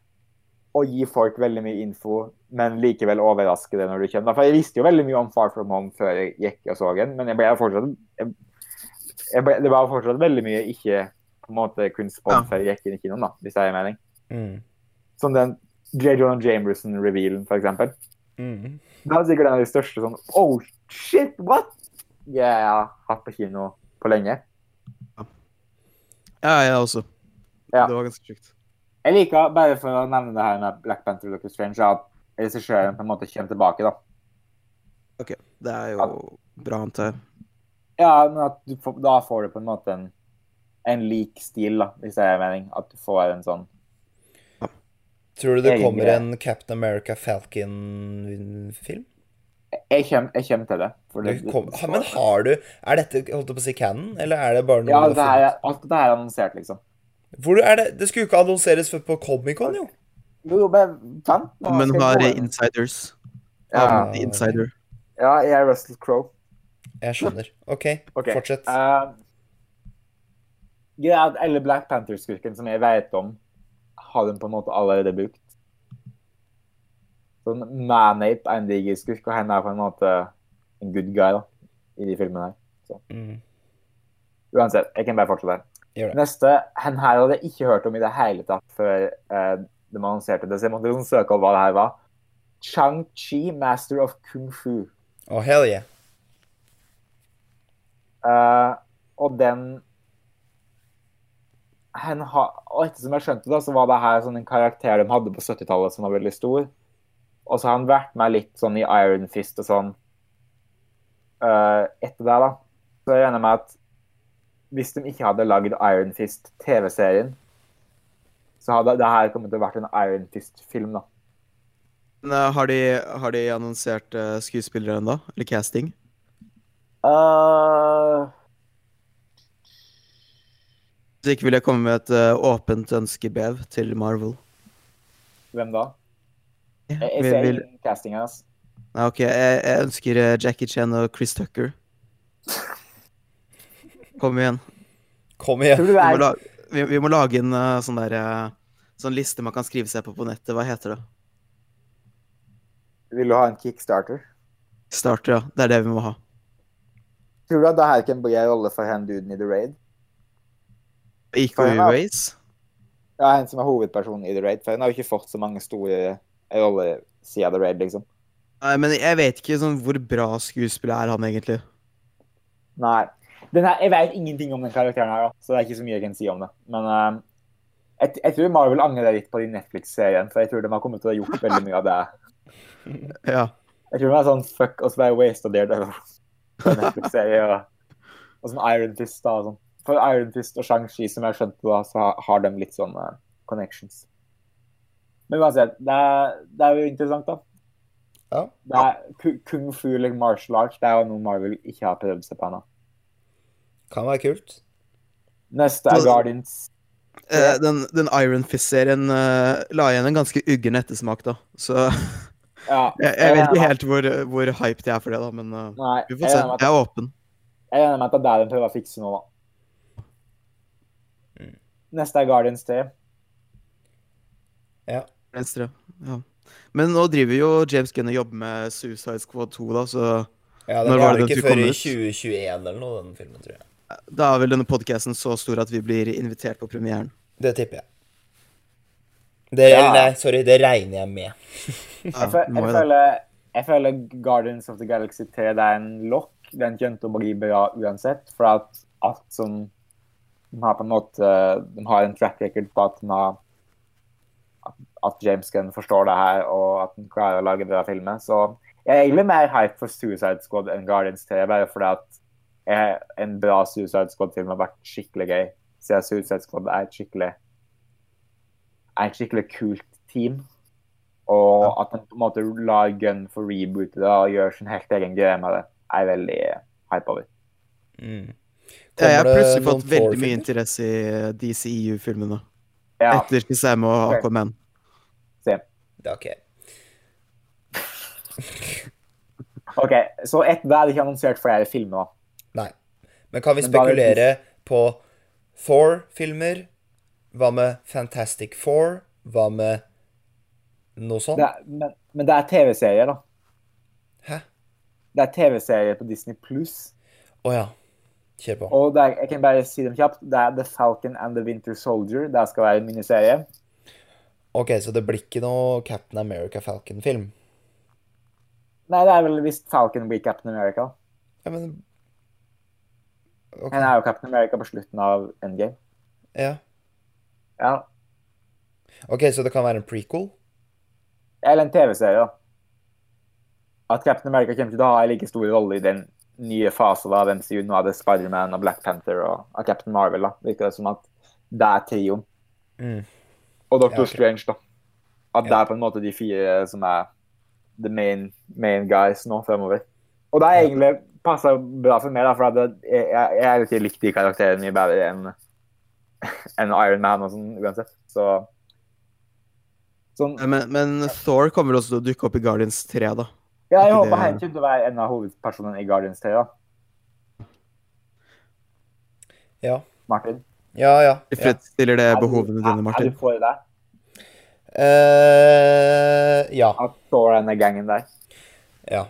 å gi folk veldig mye info, men likevel overraske det når du kommer. For jeg visste jo veldig mye om Far From Home før jeg gikk og så den, men jeg ble fortsatt jeg, jeg ble, Det var fortsatt veldig mye jeg ikke på en måte kunne spådd Ja. før jeg gikk inn i kinoen, da, hvis det er en mening. Mm. Som den J. John Jamerson-revealen, eksempel. Mm. Det var sikkert en av de største sånn Oh, shit, what? Jeg har hatt på kino på lenge. Ja, jeg også. Ja. Det var ganske sjukt. Jeg liker, bare for å nevne det her med Black Panther Doctor Strange, at regissøren på en måte kommer tilbake, da. Ok, det er jo bra, antar jeg. Ja, men at du da får du på en måte en, en lik stil, da, hvis det er mening. At du får en sånn Tror du det jeg, kommer en Captain America Falcon-film? Jeg kommer, jeg kommer til det. for Det det- kom- Men har du Er dette holdt jeg på å si canon, eller er det bare noe Ja, det er- alt det her er annonsert, liksom. Hvor er det? Det skulle jo ikke annonseres før på Comic-Con, jo. Jo, jo, bare vent. nå Men har insiders. Ja. Um, The Insider. Ja, jeg er Russell Crowe. Jeg skjønner. OK, okay. fortsett. Uh, greia er at alle Black Panther-skurken som jeg vet om, har hun på en måte allerede brukt. Sånn Manape er en diger skurk, og henne er på en måte en good guy da, i de filmene her. Mm. Uansett, jeg kan bare fortsette. Gjør det. Neste, Hen her hadde jeg ikke hørt om i det hele tatt før eh, de annonserte det, så jeg måtte liksom søke opp hva det her var. Chang-Chi, Master of Kung Fu. Oh, hell yeah. Uh, og den har, og etter som jeg skjønte det, så var det her sånn en karakter de hadde på 70-tallet som var veldig stor. Og så har han vært med litt sånn i Iron Fist og sånn uh, etter det, da. Så jeg regner med at hvis de ikke hadde lagd Iron Fist TV-serien, så hadde det her kommet til å vært en Iron Fist-film, da. Men, eh, har, de, har de annonsert uh, skuespillere ennå? Eller casting? Eh, Så ikke vil jeg komme med et uh, åpent ønskebev til Marvel. hvem da? Jeg, jeg Vil, ser vil, castinga hans. Nei, OK, jeg, jeg ønsker eh, Jackie Chan og Chris Tucker. Kom igjen. Kom igjen. Vi må, er la, vi, vi må lage en uh, sånn der Sånn liste man kan skrive seg på på nettet. Hva heter det? Vil du ha en kickstarter? Starter, ja. Det er det vi må ha. Tror du at det her kan bli en rolle for han duden i The Raid? Fair enough. Ways. Ja, han som er hovedpersonen i The Raid. For han har jo ikke fått så mange store roller siden The Raid, liksom. Nei, men jeg vet ikke sånn hvor bra skuespiller er han egentlig. Nei. Den her, jeg vet ingenting om den karakteren her, da, så det er ikke så mye jeg kan si om det. Men uh, jeg, jeg tror Marvel angrer litt på de Netflix-serien, for jeg tror de har kommet til å ha gjort veldig mye av det. Ja. Jeg tror de er sånn fuck oss, bare waste Daredevil på en Netflix-serie. Og, og sånn Iron Fist da, og sånn. For Iron Fist og Shang-Chi, som jeg skjønte da, så har, de litt sånn eh, connections. Men uansett, det er, det er jo interessant, da. Ja. Det er Kung fu eller martial arts, det er jo noe Marvel ikke har prøvd seg på ennå. Kan være kult. Neste er Guardians. Eh, den, den Iron Fist-serien eh, la igjen en ganske uggen ettersmak, da. Så jeg, Ja, jeg vet ikke helt hvor, hvor hyped jeg er for det, da. Men uh, Nei, vi får se. Jeg er åpen. jeg regner med at det er der de prøver å fikse nå, da. Neste er Guardians 3. Ja. Venstre. Ja. Men nå driver jo James Gunn og jobber med Suicide Squad 2, da, så ja den var var det ikke før i 2021 eller noe, den filmen, tror jeg. da er vel denne podcasten så stor at vi blir invitert på premieren. Det tipper jeg. Det, Ja. eller nei, sorry, det regner jeg med. Ja, Jeg, føl jeg, føler, jeg føler Guardians of the Galaxy 3 det er en lokk. Den kommer til å bli bra uansett. For at alt som De har på en måte De har en track record på at har at, James Gunn forstår det her, og at han klarer å lage bra filmer. Så jeg er egentlig mer hype for Suicide Squad enn Guardians 3, bare fordi at jeg, en bra Suicide Squad-film har vært skikkelig gøy. Siden Suicide Squad er et skikkelig er et skikkelig kult team. Og at han på en måte lar Gunn få reboote det og gjøre sin helt egen greie med det, er jeg veldig hype over. Mm. Ja, jeg har plutselig fått veldig mye interesse i eh, DCEU-filmene. Ja, Etter Shazam og Aquaman. se. Det er ok. OK, så etter det er ikke annonsert flere filmer. da. Nei. Men kan vi er spekulere på Thor-filmer? Hva med Fantastic Four? Hva med noe sånt? Det er, men, men det er TV-serier, da. Hæ? Det er TV-serier på Disney pluss. Å ja. Kjør på. Og det er, jeg kan bare si dem kjapt. Det er The Falcon and the Winter Soldier. Det skal være en miniserie. Ok, så det blir ikke noe Captain America Falcon-film? Nei, det er vel hvis Falcon blir Captain America. Ja, men Ok. Han er jo Captain America på slutten av Endgame. Ja. Ja. Ok, så det kan være en prequel? Eller en TV-serie, da. At Captain America kommer til å ha en like stor rolle i den nye faser av MCU. Nå er det Spiderman og Black Panther og, og Captain Marvel. da. Virker det som at det er trioen. Mm. Og Doctor Ja, okay. Strange, da. At det er på en måte de fire som er the main, main guys nå fremover. Og det er egentlig passa bra for meg, da, for at det, jeg, jeg jeg ikke likte de karakterene mye bedre enn en Iron Man og sånn uansett. Så sånn, Men, men Thor kommer også til å dukke opp i Guardians 3, da. Ja, jeg håper han kommer til å være en av hovedpersonene i Guardians 3. da. Ja. Martin? Ja, ja. ja. Tilfredsstiller det Er du- behovene dine, Er du for det? Uh, ja. At Thor og denne gangen der? Ja.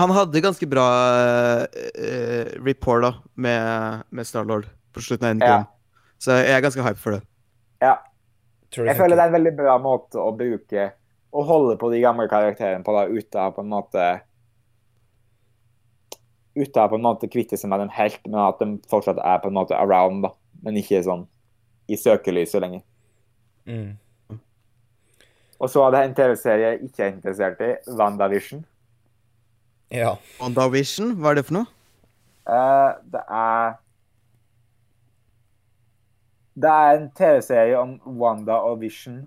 Han hadde ganske bra uh, rapport da, med, med Starlord på slutten av Endgame. Så jeg er ganske hype for det. Ja. Jeg føler det er en veldig bra måte å bruke Å holde på de gamle karakterene på, da, ute av på en måte Uten å på en måte kvitte seg med dem helt, men at de fortsatt er på en måte around, da. Men ikke sånn i søkelyset lenger. mm. Og så er det en TV-serie jeg ikke er interessert i, WandaVision. Ja. WandaVision, hva er det for noe? Uh, det er Det er en TV-serie om Wanda og Vision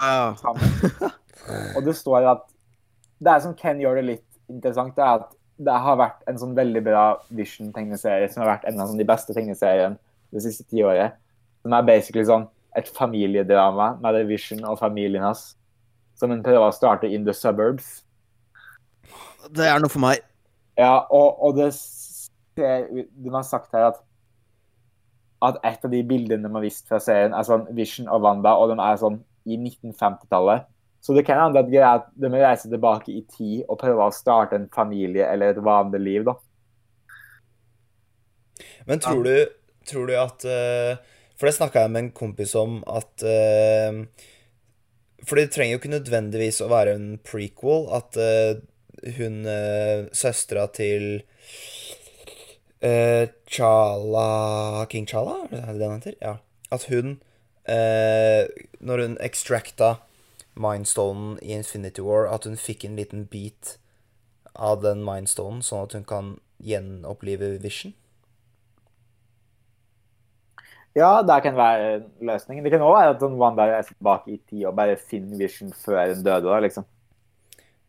Uh. sammen. Og det står at Det er som Ken gjør det litt interessant, det er at det har vært en sånn veldig bra Vision-tegneserie som har vært en av sånn de beste tegneseriene det siste tiåret. Som er basically sånn et familiedrama med The Vision og familien hans. Som hun prøver å starte in the suburbs. det er noe for meg. Ja, og, og det ser ut De har sagt her at at et av de bildene man har vist fra serien, er sånn Vision og Wanda, og de er sånn i 1950-tallet. Så det kan hende at greia at de må reise tilbake i tid og prøve å starte en familie eller et vanlig liv, da. Men tror du, tror du at eh, For det snakka jeg med en kompis om at eh, For det trenger jo ikke nødvendigvis å være en prequel. At eh, hun Søstera til eh, Chala King Chala, er det det han heter? Ja. At hun eh, Når hun extracta Mindstonen i Infinity War, at hun fikk en liten bit av den Mindstonen, sånn at hun kan gjenopplive Vision? Ja, det kan være løsningen. Det kan òg være at Wanda er tilbake i tid og bare finner Vision før hun døde, da, liksom.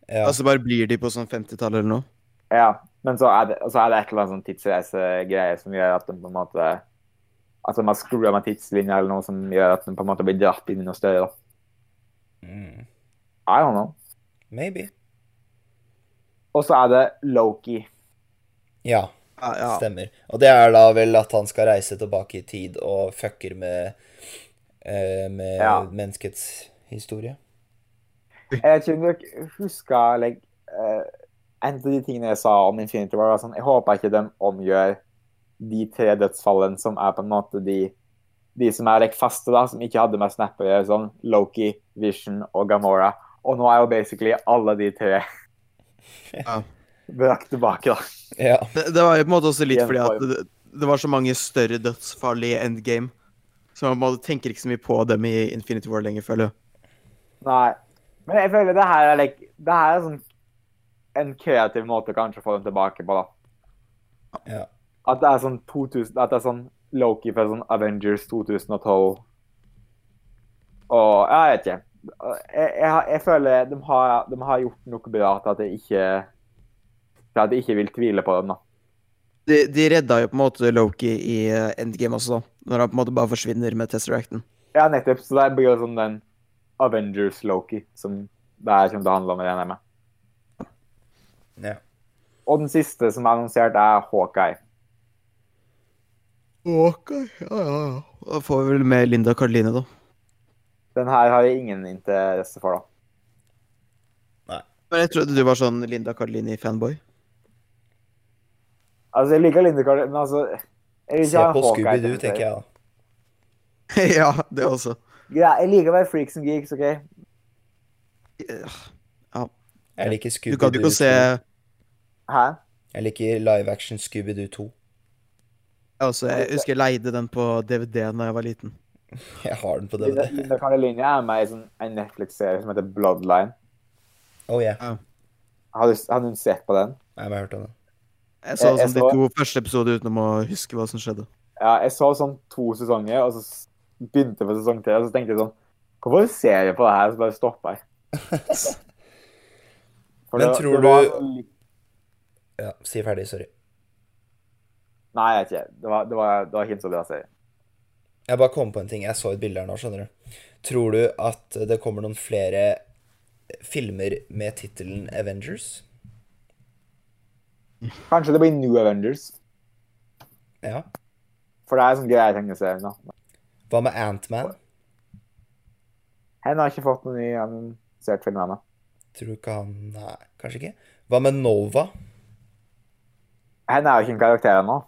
Ja. Altså bare blir de på sånn 50-tallet eller noe? Ja, men så er det, så er det et eller annet sånn tidsreisegreie som gjør at den på en måte Altså man skrur med tidslinja eller noe som gjør at den på en måte blir dratt inn i noe større. da. Mm. I don't know. Maybe. Og så er det Loki. Ja, Ja, ja. stemmer. Og det er da vel at han skal reise tilbake i tid og fucker med, eh, med Ja. menneskets historie. Jeg vet ikke om dere husker like, uh, En av de tingene jeg sa om Infinity War, var sånn Jeg håper ikke de omgjør de tre dødsfallene som er på en måte de de som er like, faste, da, som ikke hadde med Snap å gjøre, sånn Loki, Vision og Gamora. Og nå er jo basically alle de tre Ja. brakt tilbake, da. Ja. Det, det var jo på en måte også litt fordi at det, det var så mange større dødsfall i endgame. Så man på en måte tenker ikke så mye på dem i Infinity War lenger, føler jeg. Nei. Men jeg føler det her er like, det her er sånn en kreativ måte kanskje å få dem tilbake på, da. ja. At det er sånn 2000 At det er sånn Loki fra sånn Avengers 2012. Og jeg vet ikke. Jeg, jeg, jeg føler de har, de har gjort noe bra til at jeg ikke Til at jeg ikke vil tvile på dem, da. De, de redda jo på en måte Loki i eh, endgame også, da. Når han på en måte bare forsvinner med Tesseracten. Ja, nettopp. Så det blir sånn den Avengers-Loki som det er kommer til å handle om, det ene med ja. Og den siste som er annonsert, er Hawkeye. Ok, ja, ja, ja. Da får vi vel med Linda Karline da. Den her har jeg ingen interesse for, da. Men jeg trodde du var sånn Linda Caroline-fanboy. Altså, jeg liker Linda Karline men altså jeg vil ikke Se på Scooby-Doo, tenker jeg da. ja, det også. Ja, jeg liker å være freaks and geeks, OK? Jeg liker Scooby-Doo. Scooby-Doo ikke å se Hæ? Jeg liker live action Scooby-Doo 2. altså, Jeg husker jeg leide den på DVD da jeg var liten. Jeg har den på DVD. Linda Linje er med i sånn, en Netflix-serie som heter Bloodline. Oh yeah. Har du, har du sett på den? Jeg har hørt om den. Jeg så Jeg- jeg sånn de to første episoder uten å huske hva som skjedde. Ja, jeg så sånn to sesonger, og så begynte jeg på sesong tre, og så tenkte jeg sånn Hvorfor ser jeg på det her? Så bare stopper jeg. For Men det- tror det var du- litt- Ja, si ferdig, sorry. Nei, jeg vet ikke. Det var, det var, det var en så bra serie. Jeg bare kom på en ting. Jeg så et bilde her nå, skjønner du. Tror du at det kommer noen flere filmer med tittelen Avengers? Kanskje det blir New Avengers. Ja. For det er sånn greie tegneserien, nå. Hva med Antman? Han har ikke fått noen ny annonsert film ennå. Tror du ikke han Nei, kanskje ikke. Hva med Nova? Han er jo ikke en karakter ennå.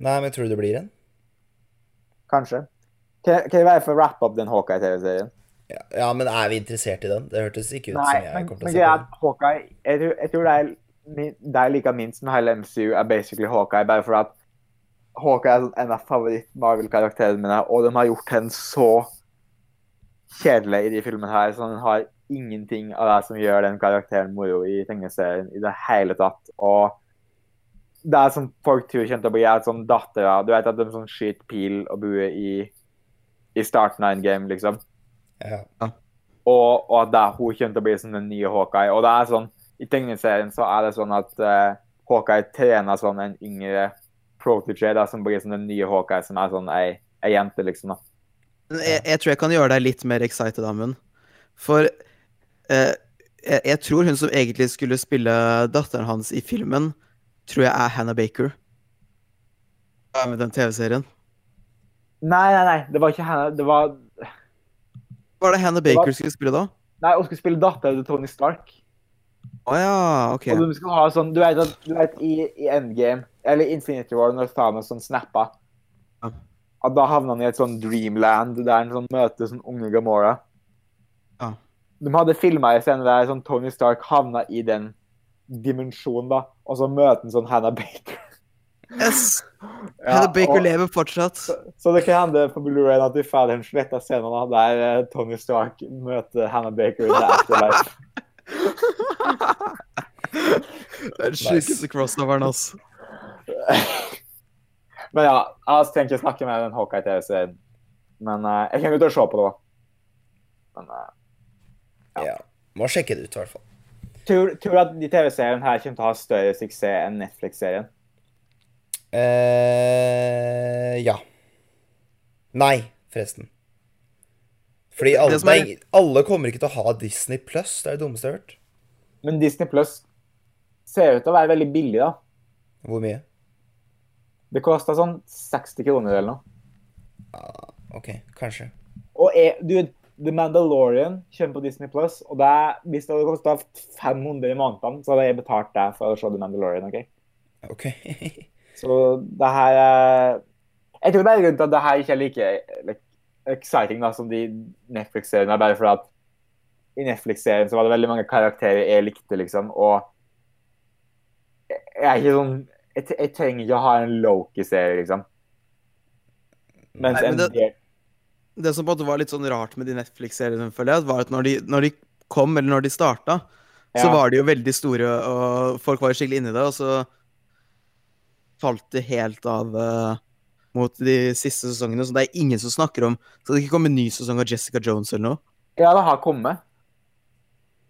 Nei, men tror du det blir en? Kanskje. Kan jeg det for å rappe opp den Hawkeye-TV-serien? Ja, ja, men er vi interessert i den? Det hørtes ikke ut Nei, som jeg men, kommer til å se på. Hawkeye jeg tror, jeg tror det er min- jeg liker minst med hele MCU, er basically Hawkeye. Bare for at Hawkeye er sånn en av favoritt-Marvel-karakterene mine, og de har gjort henne så kjedelig i de filmene her. Så den har ingenting av det som gjør den karakteren moro i tegneserien i det hele tatt. Og det er som folk tror kommer til å bli, er sånn dattera Du vet at de sånn skyter pil og bue i, i starten av en game, liksom. Ja. Og, og at det, hun kommer til å bli som den nye Hawkeye. Og det er sånn, I tegneserien så er det sånn at uh, Hawkeye trener sånn en yngre protege da, som blir som den nye Hawkeye, som er sånn ei, ei jente, liksom. da. Jeg, jeg tror jeg kan gjøre deg litt mer excited, Amund. For eh, jeg, jeg tror hun som egentlig skulle spille datteren hans i filmen, tror jeg er Hannah Baker. Ja, med den TV-serien. Nei, nei, nei, det var ikke Hannah. Det var Hva var det Hannah Det var- skulle spille da? Nei, hun skulle spille datteren til Tony Stark. Å ja, OK. Og du skal ha sånn Du vet, du vet i, i Endgame, eller Infinity War, når Thanos sånn snappa Ja. At da havna han i et sånn dreamland der han sånn møter sånn unge Gamora. Ja. De hadde filma en scene der sånn Tony Stark havna i den dimensjonen, da. Og så møter han sånn Hannah Baker. Yes! Ja, Hannah Baker og- lever fortsatt. Så, så det kan hende på Blu-ray at de får den sletta scenen da, der eh, Tony Stark møter Hannah Baker i The Afterlife. Det er den sjukeste crossoveren, altså. Men ja, jeg trenger ikke snakke mer den Hawkeye-TV-serien. Men uh, jeg kommer til å se på det. da. Men eh, ja. Må sjekke det ut, i hvert fall. Tror, tror du at de TV-serien her kommer til å ha større suksess enn Netflix-serien? Uh, ja. Nei, forresten. Fordi alle, er- er alle kommer ikke til å ha Disney Pluss. Det er det dummeste jeg har hørt. Men Disney Plus ser ut til å være veldig billig, da. Hvor mye? Det koster sånn 60 kroner eller noe. OK, kanskje. Og jeg, du, The Mandalorian kommer på Disney Plus, og det er, hvis det hadde kosta 500 i måneden, så hadde jeg betalt det for å se The Mandalorian. ok? OK. Så det her er Jeg tror det er grunnen til at det her ikke er like like, exciting da, som de Netflix-seriene, er bare fordi at i Netflix-serien så var det veldig mange karakterer jeg likte, liksom, og jeg er ikke sånn Jeg, jeg trenger ikke å ha en Loki-serie, liksom. Mens Nei, men en det- del Det som på en måte var litt sånn rart med de Netflix-seriene, føler jeg, var at når de, når de kom, eller når de starta, så var de jo veldig store, og folk var jo skikkelig inni det, og så falt det helt av uh, mot de siste sesongene, så det er ingen som snakker om Skal det ikke komme en ny sesong av Jessica Jones eller noe? Ja, det har kommet.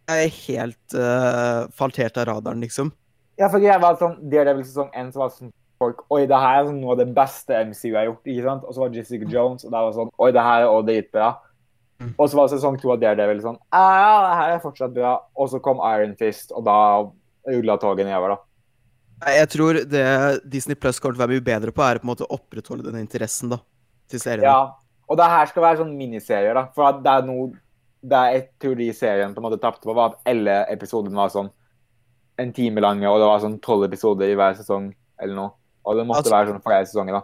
Jeg er helt uh, falt helt av radaren, liksom. Ja, for jeg var sånn, Daredevil sesong 1 så var sånn folk Oi, det her er sånn noe av det beste MCU har gjort. ikke sant? Og så var Jessica Jones, og det var sånn Oi, det her er dritbra. Mm. Og så var sesong to av Daredevil sånn Ja, ja, det her er fortsatt bra. Og så kom Iron Fist, og da rulla toget nedover, da. Jeg tror det Disney Plus kommer til å være mye bedre på, er å på en måte opprettholde den interessen da, til seriene. Ja. Og det her skal være sånn miniserier, da. For det er noe det jeg tror de serien på en måte tapte på, var at alle episodene var sånn en time lange, og det var sånn tolv episoder i hver sesong eller noe. Og det måtte Altså- være sånn flere sesonger, da.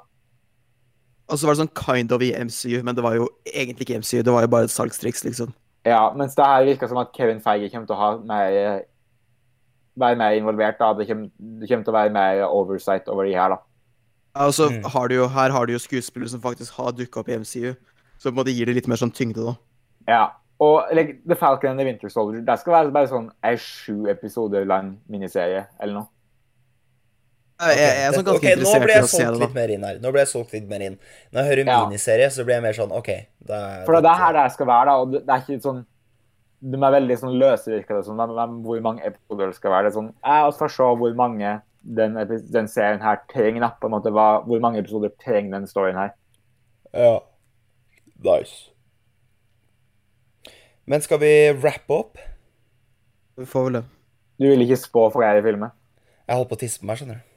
Og så var det sånn kind of i MCU, men det var jo egentlig ikke MCU, det var jo bare et salgstriks, liksom. Ja, mens det her virka som at Kevin Feige kommer til å ha mer være mer involvert. da. Det kommer, det kommer til å være mer oversight over de her, da. Ja, og så Mm. har du jo, her har du jo skuespillere som faktisk har dukka opp i MCU, så på en måte gir det litt mer sånn tyngde, da. Ja. Og like, The Falcon and the Winter Soldier det skal være bare sånn ei sju episoder lang miniserie eller noe. Jeg, jeg, jeg er sånn ganske Ok, Nå interessert ble i jeg å se solgt litt da. mer inn her. Nå ble jeg solgt litt mer inn. Når jeg hører Ja. miniserie, så blir jeg mer sånn OK. Det er, For det er det her det skal være, da. Og det, er ikke sånn De er veldig sånn løse, virker det som. Sånn, hvem- Hvor mange episoder det skal være. Det er sånn Jeg får se hvor mange den, den serien her trenger, da. På en måte, hva, hvor mange episoder trenger den storyen her. Ja. Nice. Men skal vi wrappe opp? Vi får vel det. Du vil ikke spå for jeg i filmen? Jeg holdt på å tisse på meg, skjønner du.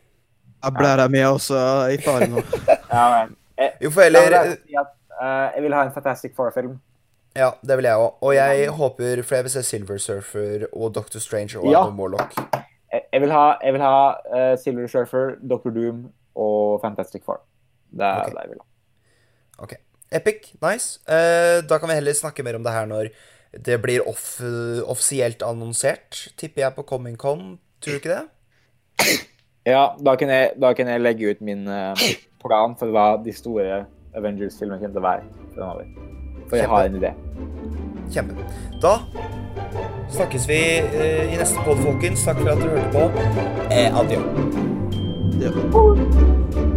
Ja, Blæra mi er også i fare nå. Ja, men, jeg, Jo, for heller bare si at, eh, jeg vil ha en Fantastic Four-film. Ja, det vil jeg òg. Og jeg håper For jeg vil se Silver Surfer og Doctor Strange og Ja. Adam Warlock. Jeg, jeg vil ha, jeg vil ha uh, Silver Surfer, Dr. Doom og Fantastic Four. Det er okay. det jeg vil ha. Ok. Epic. Nice. Uh, da kan vi heller snakke mer om det her når det blir off offisielt annonsert, tipper jeg på Comic Con. Tror du ikke det? Ja, da kan jeg, da kan jeg legge ut min eh, plan for hva de store Avengers-filmene kommer til å være fremover. For jeg har en idé. Kjempe. Da snakkes vi eh, i neste pod, folkens. Takk for at dere hørte på. Eh, adjø. Ja.